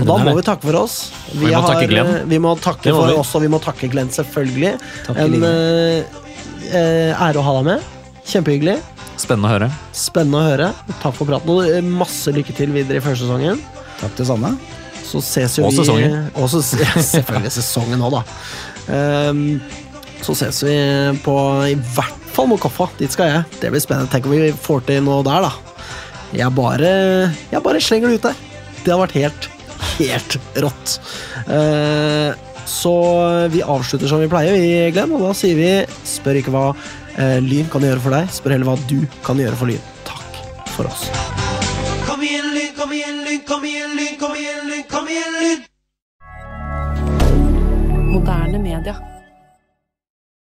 Og da må vi takke for oss. Vi må takke Glenn. Vi må takke for vi. oss, og vi må takke Glenn, selvfølgelig. Takk En eh, eh, ære å ha deg med. Kjempehyggelig. Spennende å høre. Spennende å høre. Takk for praten. Og eh, masse lykke til videre i første sesongen. Takk det samme. Så ses jo Og vi sesongen. Og så, selvfølgelig sesongen òg, da. Um, så ses vi på i hvert fall Mokoffa. Dit skal jeg. Det blir spennende. Tenk om vi får til noe der, da. Jeg bare, jeg bare slenger det ut der. Det har vært helt, helt rått. Uh, så vi avslutter som vi pleier, vi, Glenn, og da sier vi spør ikke hva uh, Lyn kan gjøre for deg, spør heller hva du kan gjøre for Lyn. Takk for oss. Kom igjen, Lyn, kom igjen, Lyn, kom igjen, Lyn, kom igjen, Lyn! Moderne media.